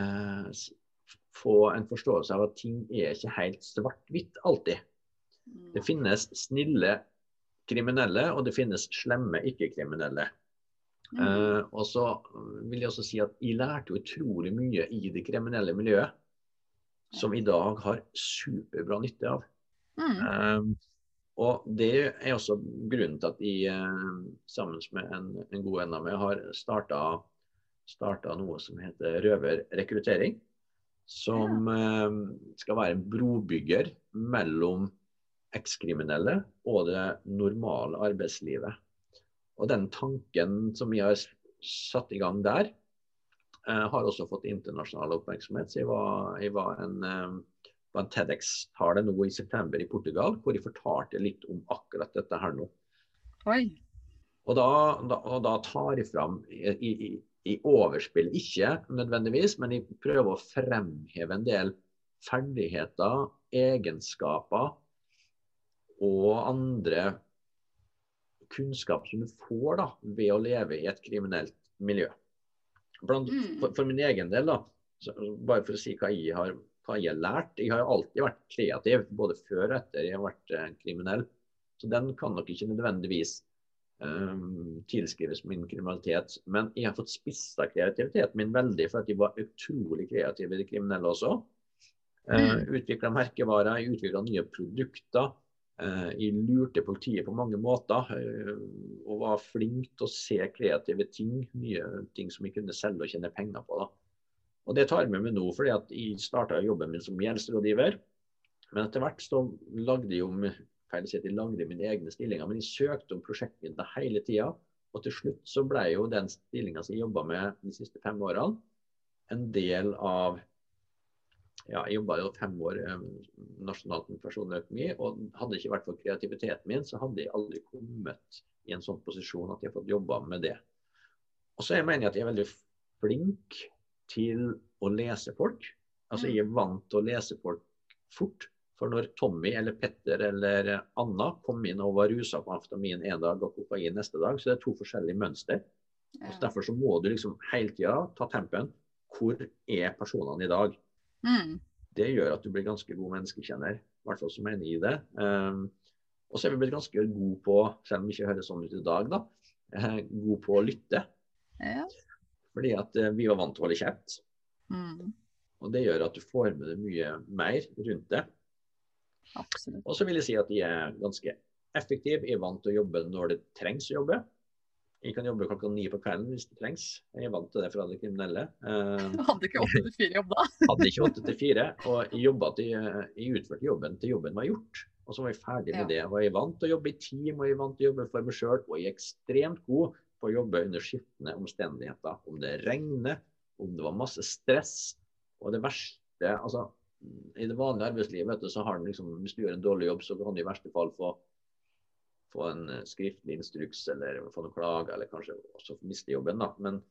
eh, få en forståelse av at ting er ikke helt svart-hvitt alltid. Det finnes snille kriminelle, og det finnes slemme ikke-kriminelle. Mm. Uh, og så vil jeg også si at jeg lærte utrolig mye i det kriminelle miljøet som i dag har superbra nytte av. Mm. Um, og det er også grunnen til at jeg sammen med en, en god venn av meg har starta, noe som heter Røverrekruttering. Som ja. skal være en brobygger mellom ekskriminelle og det normale arbeidslivet. Og den tanken som vi har satt i gang der, eh, har også fått internasjonal oppmerksomhet. Så jeg var, jeg var en, eh, en TEDX-tale nå i september i Portugal, hvor jeg fortalte litt om akkurat dette her nå. Oi. Og da, da, og da tar jeg fram i, i, i, overspill, ikke nødvendigvis, men jeg prøver å fremheve en del ferdigheter, egenskaper og andre kunnskap som du får da, ved å leve i et kriminelt miljø. Blant, mm. for, for, min egen del, da, så, bare for å si hva jeg har, hva jeg har lært. Jeg har alltid vært kreativ, både før og etter jeg har vært eh, kriminell. Så den kan nok ikke nødvendigvis um, tilskrives min kriminalitet. Men jeg har fått spissa kreativiteten min veldig, for at jeg var utrolig kreativ i det kriminelle også. Uh, mm. Utvikla merkevarer, utvikla nye produkter. Eh, jeg lurte politiet på mange måter eh, og var flink til å se kreative ting. Nye ting som jeg kunne selge og tjene penger på. Da. Og Det tar jeg med meg nå, fordi at jeg starta jobben min som gjeldsrådgiver. Men etter hvert så lagde jeg jo feil å si at jeg lagde mine egne stillinger, men jeg søkte om prosjektene hele tida. Og til slutt så ble jo den stillinga som jeg jobba med de siste fem årene, en del av ja, jeg jobba jo fem år eh, nasjonalt med personlig økonomi. Og hadde ikke vært for kreativiteten min, så hadde jeg aldri kommet i en sånn posisjon at jeg har fått jobba med det. Og så mener jeg at jeg er veldig flink til å lese folk. Altså jeg er vant til å lese folk fort. For når Tommy eller Petter eller Anna kom inn og var rusa på amfetamin en dag og kokain neste dag, så det er to forskjellige mønster. Ja. derfor så må du liksom hele tida ta tempen. Hvor er personene i dag? Mm. Det gjør at du blir ganske god menneskekjenner. I hvert fall som mener i det. Um, og så er vi blitt ganske gode på, selv om vi ikke høres sånn ut i dag, da, uh, god på å lytte. Ja. Fordi at uh, vi var vant til å holde kjeft. Mm. Og det gjør at du får med deg mye mer rundt det. Absolutt. Og så vil jeg si at de er ganske effektive. Er vant til å jobbe når det trengs å jobbe. Jeg kan jobbe klokka ni på kvelden hvis det trengs. Jeg er vant til det fra det kriminelle. Uh, hadde ikke åtte til fire jobb da? hadde ikke åtte til fire. Og jeg, til, jeg utførte jobben til jobben var gjort. Og så var jeg ferdig med det. Og jeg vant til å jobbe i team og jeg vant til å jobbe for meg sjøl. Og jeg er ekstremt god på å jobbe under skiftende omstendigheter. Om det regner, om det var masse stress. Og det verste altså, I det vanlige arbeidslivet vet du, så har den liksom, hvis du gjør en dårlig jobb, så kan du i verste fall få få en eh, skriftlig instruks eller få noen klager, eller kanskje også miste jobben. da, men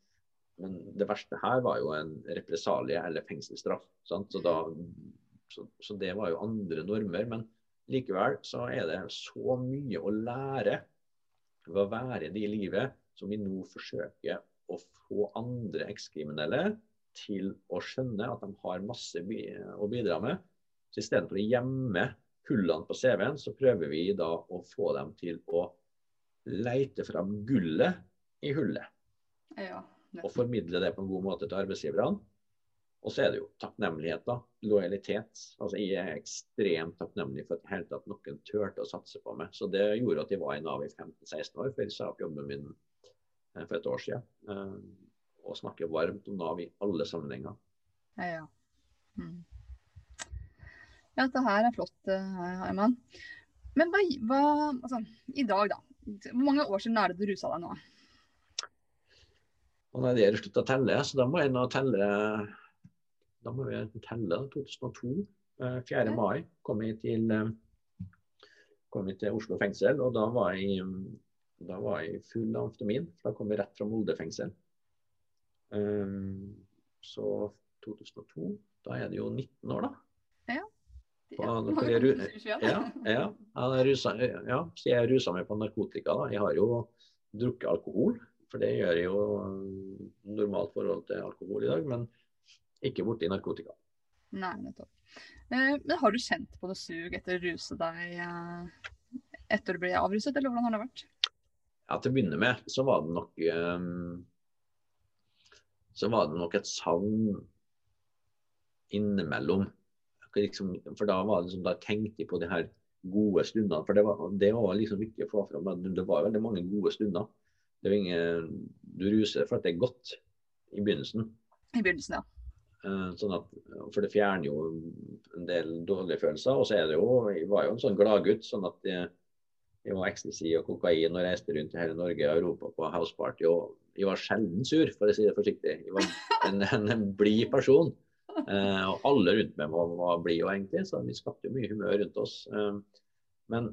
men det verste her var jo en represalie eller fengselsstraff. Så, så, så, det var jo andre normer. Men likevel så er det så mye å lære ved å være det i livet som vi nå forsøker å få andre ekskriminelle til å skjønne at de har masse å bidra med. Så istedenfor å gjemme hullene på CV-en, så prøver vi da å få dem til å leite fram gullet i hullet. Ja og formidle det på en god måte til arbeidsgiverne. Og så er det jo takknemlighet, da. Lojalitet. Altså Jeg er ekstremt takknemlig for at hele tatt noen turte å satse på meg. Så det gjorde at jeg var i Nav i 15-16 år, før jeg sa opp jobben min eh, for et år siden. Eh, og snakker varmt om Nav i alle sammenhenger. Ja, ja. Mm. Ja dette her er flott. Eh, Men hva, hva altså, i dag, da. Hvor mange år siden er det du rusa deg nå? Og nei, det er slutta å telle, så da må jeg nå telle Da må vi telle 2002. 4. Eh, mai kom jeg til, eh, kom jeg til Oslo fengsel, og da var jeg, da var jeg full av amfetamin. Da kom jeg rett fra Molde fengsel. Så 2002, da er det jo 19 år, da. Ja. Ja, ja, så jeg rusa meg på narkotika. da. Jeg har jo drukket alkohol for det gjør jeg jo normalt forhold til alkohol i dag, men ikke borti narkotika. Nei, nettopp. Eh, men har du kjent på noe sug etter å ruse deg eh, etter du ble avruset, eller hvordan har det vært? Ja, Til å begynne med så var det nok um, så var det nok et savn innimellom. Liksom, for da var det liksom, da tenkte jeg på de her gode stundene. For det var, det var liksom viktig å få fram. Det var veldig mange gode stunder. Det var ingen, du ruser for at det er godt i begynnelsen. I begynnelsen, ja. Eh, sånn at, for det fjerner jo en del dårlige følelser. Og så er det jo, jeg var jo en sånn gladgutt. sånn at jeg, jeg var ecstasy og kokain og reiste rundt i hele Norge og Europa på houseparty. Og jeg var sjelden sur, for å si det forsiktig. Jeg var en, en, en blid person. Eh, og alle rundt meg var, var blide egentlig, så vi skapte jo mye humør rundt oss. Eh, men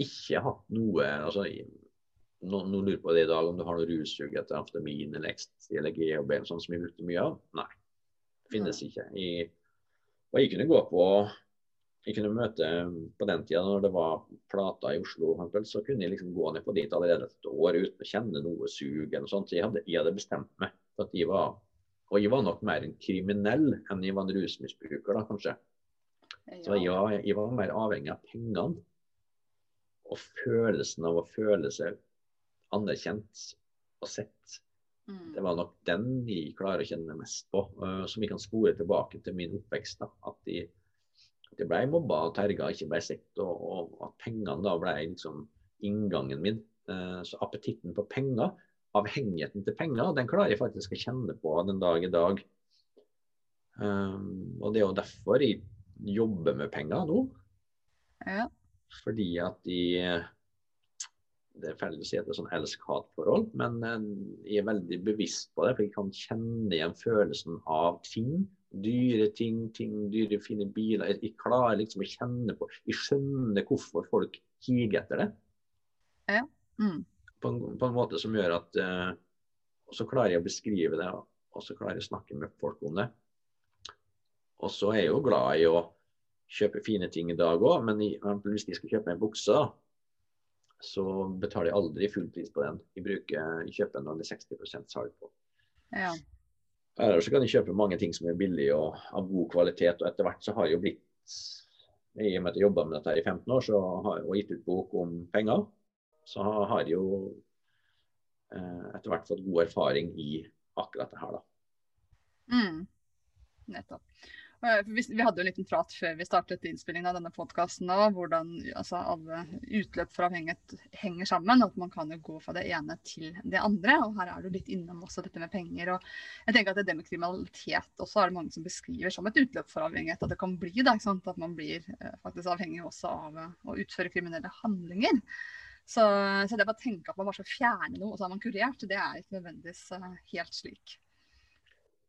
ikke hatt noe altså noen, noen lurer på det i dag, om du har noe russug etter amfetamin eller ecstasy eller GHB sånn som vi brukte mye av. Nei, det finnes ikke. I, og jeg kunne gå på jeg kunne møte På den tida når det var Plata i Oslo, så kunne jeg liksom gå ned på dit allerede et år uten å kjenne noe sug. eller sånt. Så jeg hadde, jeg hadde bestemt meg for at jeg var Og jeg var nok mer en kriminell enn jeg var en rusmisbruker, da kanskje. Så jeg, jeg var mer avhengig av pengene og følelsen av å føle seg anerkjent og sett. Mm. Det var nok den jeg klarer å kjenne mest på, uh, som vi kan spore tilbake til min oppvekst. Da. At, de, at jeg ble mobba og terga, ikke ble sett, og, og, at pengene da ble liksom inngangen min. Uh, så appetitten på penger, avhengigheten til penger, den klarer jeg faktisk å kjenne på den dag i dag. Um, og det er jo derfor jeg jobber med penger nå. Ja. Fordi at de det er feil å si at det er sånn elsk-hat-forhold, men eh, jeg er veldig bevisst på det. For jeg kan kjenne igjen følelsen av ting. Dyre ting, ting, dyre, fine biler. Jeg, jeg klarer liksom å kjenne på Jeg skjønner hvorfor folk higer etter det. Ja. Mm. På, en, på, en, måte som gjør at eh, Og så klarer jeg å beskrive det, og så klarer jeg å snakke med folk om det. Og så er jeg jo glad i å kjøpe fine ting i dag òg, men i, hvis de skal kjøpe meg bukse, så betaler jeg aldri full pris på den. Jeg bruker jeg kjøper når det er 60% salg på. Ja. Eller så kan jeg kjøpe mange ting som er billige og av god kvalitet. Og etter hvert så har jeg jo blitt I og med at jeg jobba med dette her i 15 år så har, og gitt ut bok om penger, så har jeg jo eh, etter hvert fått god erfaring i akkurat det her, da. Mm. Nettopp. Vi hadde jo en liten prat før vi startet innspillingen av denne podkasten hvordan altså, alle utløp for avhengighet henger sammen. At man kan jo gå fra det ene til det andre. Og her er du litt innom også dette med penger. Og jeg tenker at det med kriminalitet også er det mange som beskriver som et utløp for avhengighet. At det kan bli da, at man blir eh, faktisk avhengig også av eh, å utføre kriminelle handlinger. Så, så det å tenke at man bare skal fjerne noe, og så er man kurert, det er ikke nødvendigvis eh, helt slik.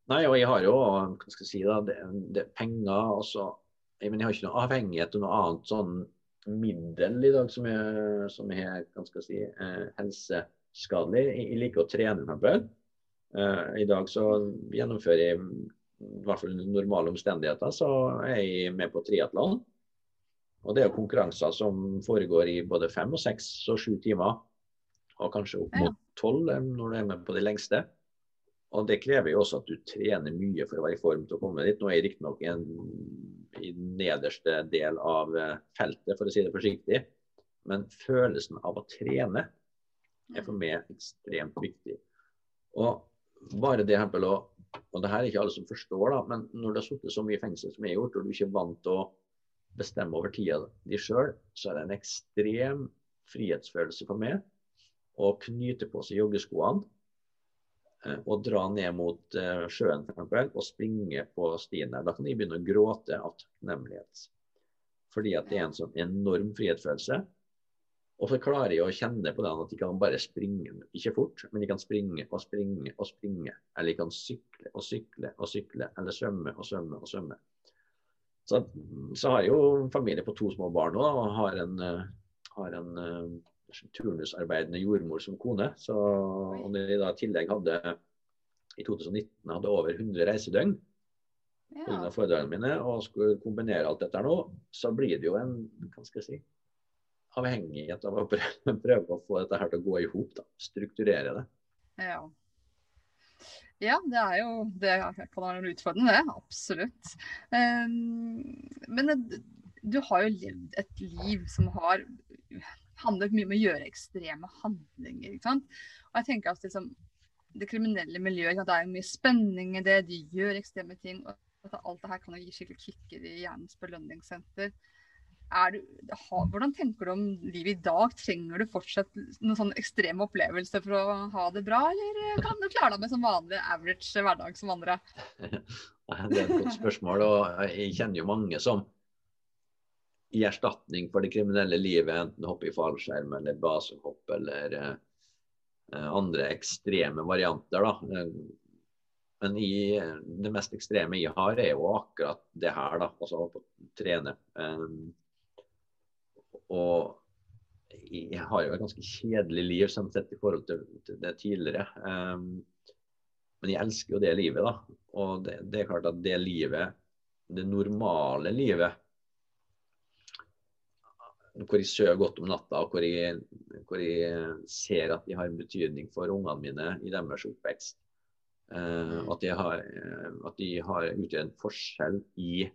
Nei, og jeg har jo hva skal jeg si da, det, det, penger også. Jeg, men jeg har ikke noe avhengighet av noe annet sånn middel i dag som er, som er si, eh, helseskadelig. Jeg, jeg liker å trene, f.eks. Eh, I dag så gjennomfører jeg i hvert fall under normale omstendigheter, så er jeg med på triatlon. Og det er jo konkurranser som foregår i både fem og seks og sju timer. Og kanskje opp mot tolv eh, når du er med på de lengste. Og det krever jo også at du trener mye for å være i form til å komme dit. Nå er jeg riktignok i nederste del av eh, feltet, for å si det forsiktig. Men følelsen av å trene er for meg ekstremt viktig. Og bare det å og det her er ikke alle som forstår, da, men når du har sittet så mye i fengsel som jeg har gjort, og du ikke er vant til å bestemme over tida di sjøl, så er det en ekstrem frihetsfølelse for meg å knyte på seg joggeskoene eh, og dra ned mot uh, sjøen for eksempel, og springe på stien der. Da kan jeg begynne å gråte av takknemlighet. Fordi at det er en sånn enorm frihetsfølelse. Og så klarer jeg å kjenne på den at de kan bare springe, ikke fort, men de kan springe og springe og springe. Eller de kan sykle og sykle og sykle, eller svømme og svømme og svømme. Så, så har jeg jo familie på to små barn nå, og har en, eh, har en uh, turnusarbeidende jordmor som kone. Så, og når jeg da i tillegg hadde i 2019 hadde over 100 reisedøgn pga. Ja. foredragene mine, og skulle kombinere alt dette nå, så blir det jo en hva skal jeg si, avhengighet av å prøve å få dette her til å gå i hop. Strukturere det. Ja. Ja. det er jo Det kan være utfordrende, det. Absolutt. Um, men du har jo levd et liv som har handlet mye om å gjøre ekstreme handlinger. ikke sant? Og jeg tenker at liksom, Det kriminelle miljøet, det er jo mye spenning i det. De gjør ekstreme ting. og Alt det her kan jo gi skikkelig kicker i hjernens belønningssenter du, hvordan tenker du om livet i dag? Trenger du fortsatt noen sånn ekstreme opplevelser for å ha det bra, eller kan du klare deg med som vanlig average hverdag som andre? Det er et godt spørsmål, og jeg kjenner jo mange som i erstatning for det kriminelle livet, enten hoppe i fallskjerm eller basehopp eller eh, andre ekstreme varianter. da. Men i, det mest ekstreme jeg har, er jo akkurat det her. da, altså å trene. Um, og jeg har jo et ganske kjedelig liv sånn sett i forhold til, det tidligere. Um, men jeg elsker jo det livet, da. Og det, det, er klart at det livet, det normale livet, hvor jeg sover godt om natta, og hvor jeg, hvor jeg, ser at jeg har en betydning for ungene mine i deres oppvekst. Uh, at de har, at de har utgjør en forskjell i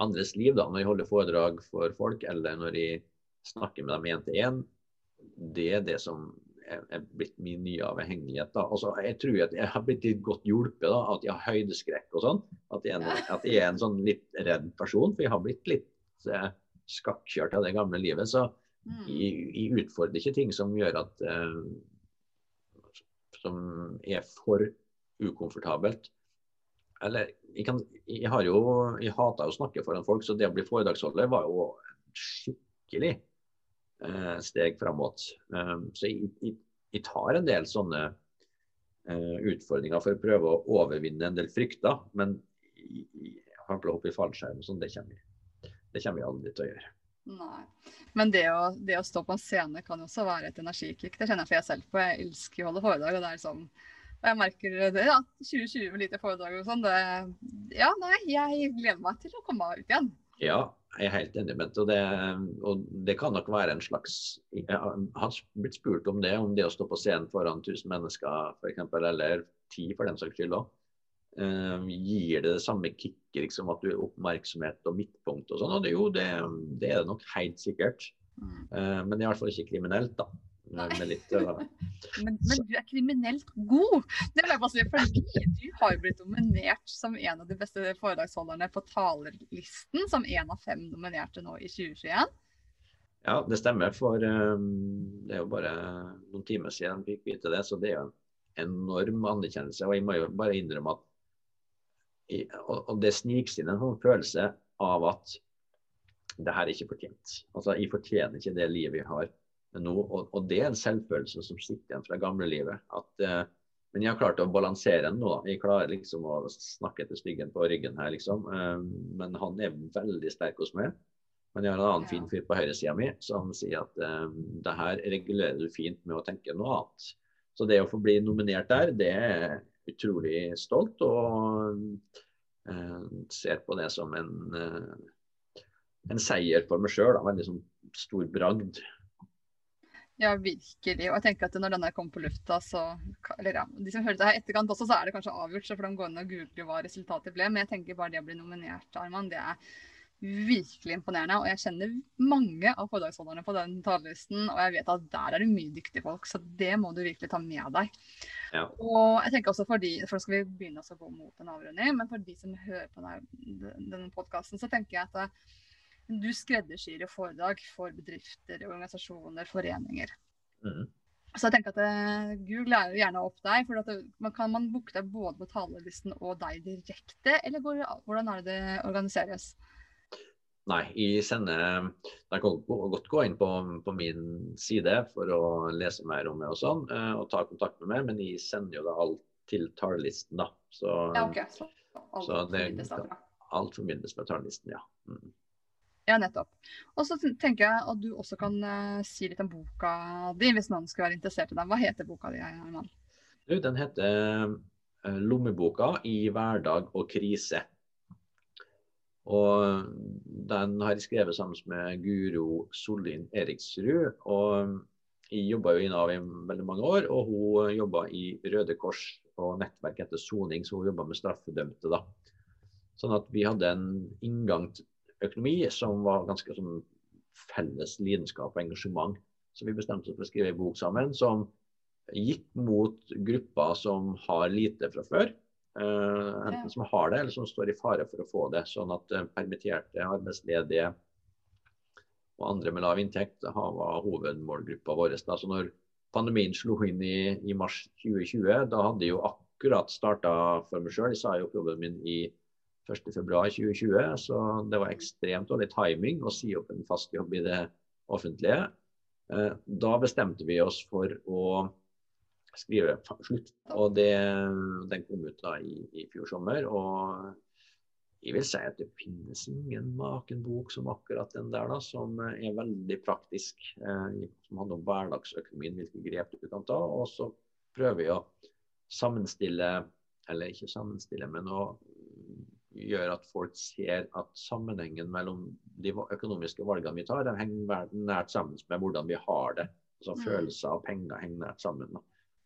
andres liv, da, når jeg holder foredrag for folk, eller når jeg snakker med dem én til én, det er det som er, er blitt min nye avhengighet. da. Altså, jeg tror at jeg har blitt litt godt hjulpet da, at jeg har høydeskrekk og sånn. At, at, jeg er en sånn litt redd person, for jeg har blitt litt eh, skakkjørt av det gamle livet. Så mm. jeg, jeg, utfordrer ikke ting som gjør at eh, Som er for ukomfortabelt eller jeg, kan, jeg har jo jeg hater å snakke foran folk, så det å bli foredragsholder var jo skikkelig eh, steg framåt. Um, så jeg, jeg, jeg, tar en del sånne eh, utfordringer for å prøve å overvinne en del frykter. Men jeg, har å hoppe i fallskjerm sånn, det kommer, det kommer vi aldri til å gjøre. Nei. Men det å, det å, stå på en scene kan også være et energikick. Det kjenner jeg for jeg selv på. Jeg elsker å holde foredrag. og det er sånn og jeg merker det, ja. 2020 med lite foredrag og sånn. Ja, nei, jeg gleder meg til å komme ut igjen. Ja, jeg er helt enig med det. Og det kan nok være en slags Jeg har blitt spurt om det, om det å stå på scenen foran 1000 mennesker f.eks., eller 10 for den saks skyld òg. Uh, gir det det samme kicket, liksom, at du er oppmerksomhet og midtpunkt og sånn? Og det, jo, det, det, er det nok helt sikkert. Uh, men det er i hvert fall ikke kriminelt, da. Litt, ja. men, men, du er kriminelt god! Det vil jeg bare si, fordi Du har blitt nominert som en av de beste foredragsholderne på talerlisten, som en av fem nominerte nå i 2021. Ja, det stemmer. For um, det er jo bare noen timer siden vi fikk vite det. Så det er jo en enorm anerkjennelse. Og jeg må jo bare innrømme at i, og, og det sniker inn en sånn følelse av at det her er ikke fortjent. Altså, Jeg fortjener ikke det livet jeg har nå. Og, og, det er en selvfølelse som sitter igjen fra gamlelivet. Eh, men jeg har klart å balansere den nå. Jeg klarer liksom å snakke til styggen på ryggen her, liksom. Eh, men han er veldig sterk hos meg. Men jeg har en annen Ja. fin fyr på høyresida mi som sier at eh, det her regulerer du fint med å tenke noe annet. Så det å få bli nominert der, det er utrolig stolt, og eh, ser på det som en, eh, en seier for meg sjøl. Veldig sånn stor bragd. Ja, virkelig. Og jeg tenker at når denne kommer på lufta, så Eller ja, de som hører det her i etterkant også, så er det kanskje avgjort, så får de gå inn og google hva resultatet ble. Men jeg tenker bare det å bli nominert, Arman, det er virkelig imponerende. Og jeg kjenner mange av foredragsholderne på den talerlisten, og jeg vet at der er det mye dyktige folk, så det må du virkelig ta med deg. Ja. Og jeg tenker også for de, for nå skal vi begynne å gå mot en avrunding, men for de som hører på denne, denne podkasten, så tenker jeg at du skreddersyr jo foredrag for bedrifter, organisasjoner, foreninger. Mm. Så jeg tenker at Google Google lærer gjerne opp deg. for det, man Kan man booke deg både på talerlisten og deg direkte, eller går, hvordan er det det organiseres? Nei, jeg sender Jeg kan godt gå inn på, på min side for å lese mer om meg og sånn, eh, og ta kontakt med meg, men jeg sender jo det alt til talerlisten, da. Så Ja, ok. Så, alt, Så det- formidles alt formidles med talerlisten, ja. Mm. Ja, nettopp. Og så tenker jeg at du også kan uh, si litt om boka di, hvis noen skulle være interessert i den. Hva heter boka di? Herman? Du, den heter eh, 'Lommeboka i hverdag og krise'. Og den har jeg skrevet sammen med Guro Sollin Eriksrud. Og jeg jobba jo i Nav i veldig mange år, og hun jobba i Røde Kors og nettverk etter soning, så hun jobba med straffedømte. da. Sånn at vi hadde en inngang økonomi som var ganske sånn felles lidenskap og engasjement. Så vi bestemte oss for å skrive en bok sammen som gikk mot grupper som har lite fra før. Uh, enten som har det, eller som står i fare for å få det. Sånn at uh, permitterte, arbeidsledige og andre med lav inntekt har- var hovedmålgruppa vår. Da. Så når pandemien slo inn i, i mars 2020, da hadde jeg jo akkurat starta for meg sjøl. Jeg sa jo opp jobben min i 1.2.2020, så det var ekstremt dårlig timing å si opp en fast jobb i det offentlige. Eh, Da bestemte vi oss for å skrive slutt. Og det, den kom ut da i, i fjor sommer. Og jeg vil si at det finnes ingen maken bok som akkurat den der, da, som er veldig praktisk. Eh, som handler om hverdagsøkonomien, hvilke grep du kan ta. Og så prøver vi å sammenstille, eller ikke sammenstille, men å gjøre at folk ser at sammenhengen mellom de økonomiske valgene vi tar, den henger nært sammen med hvordan vi har det. Altså Mm. Følelser og penger henger nært sammen.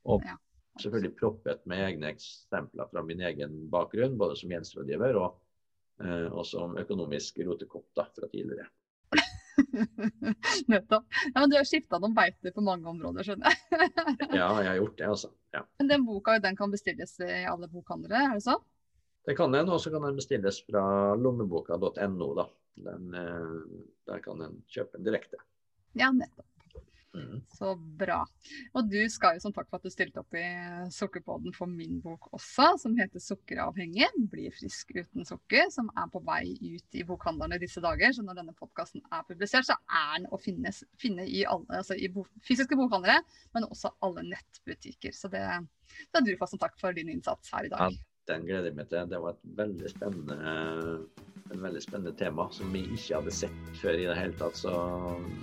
Og Ja. selvfølgelig proppet med egne eksempler fra min egen bakgrunn, både som gjeldsrådgiver og, eh, og som økonomisk rotekopp da, fra tidligere. Nettopp. Ja, men du har skifta noen beiter på mange områder, skjønner jeg. Ja, jeg har gjort det, altså. Ja. Men den boka den kan bestilles i alle bokhandlere, er det sånn? Det kan en, og så kan den bestilles fra lommeboka.no. da. Den, eh, der kan en kjøpe den direkte. Ja, nettopp. Mm. Så bra. Og du skal jo som takk for at du stilte opp i Sukkerpodden for min bok også, som heter 'Sukkeravhengig bli frisk uten sukker', som er på vei ut i bokhandlerne disse dager. Så når denne podkasten er publisert, så er den å finne, finne i alle, altså i bo, fysiske bokhandlere, men også alle nettbutikker. Så det, det er du fast som takk for din innsats her i dag. Ja. Den gleder jeg meg til. Det var et veldig spennende, en veldig spennende tema som vi ikke hadde sett før i det hele tatt. Så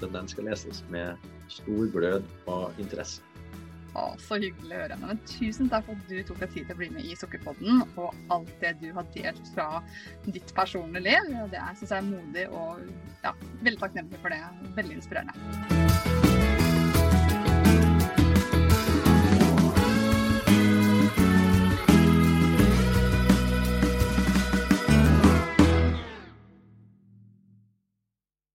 den, skal leses med stor glød og interesse. Å, så hyggelig å høre. Men tusen takk for at du tok deg tid til å bli med i Sukkerpodden, og alt det du har delt fra ditt personlige liv. Det syns jeg er modig og ja, veldig takknemlig for det. Veldig inspirerende.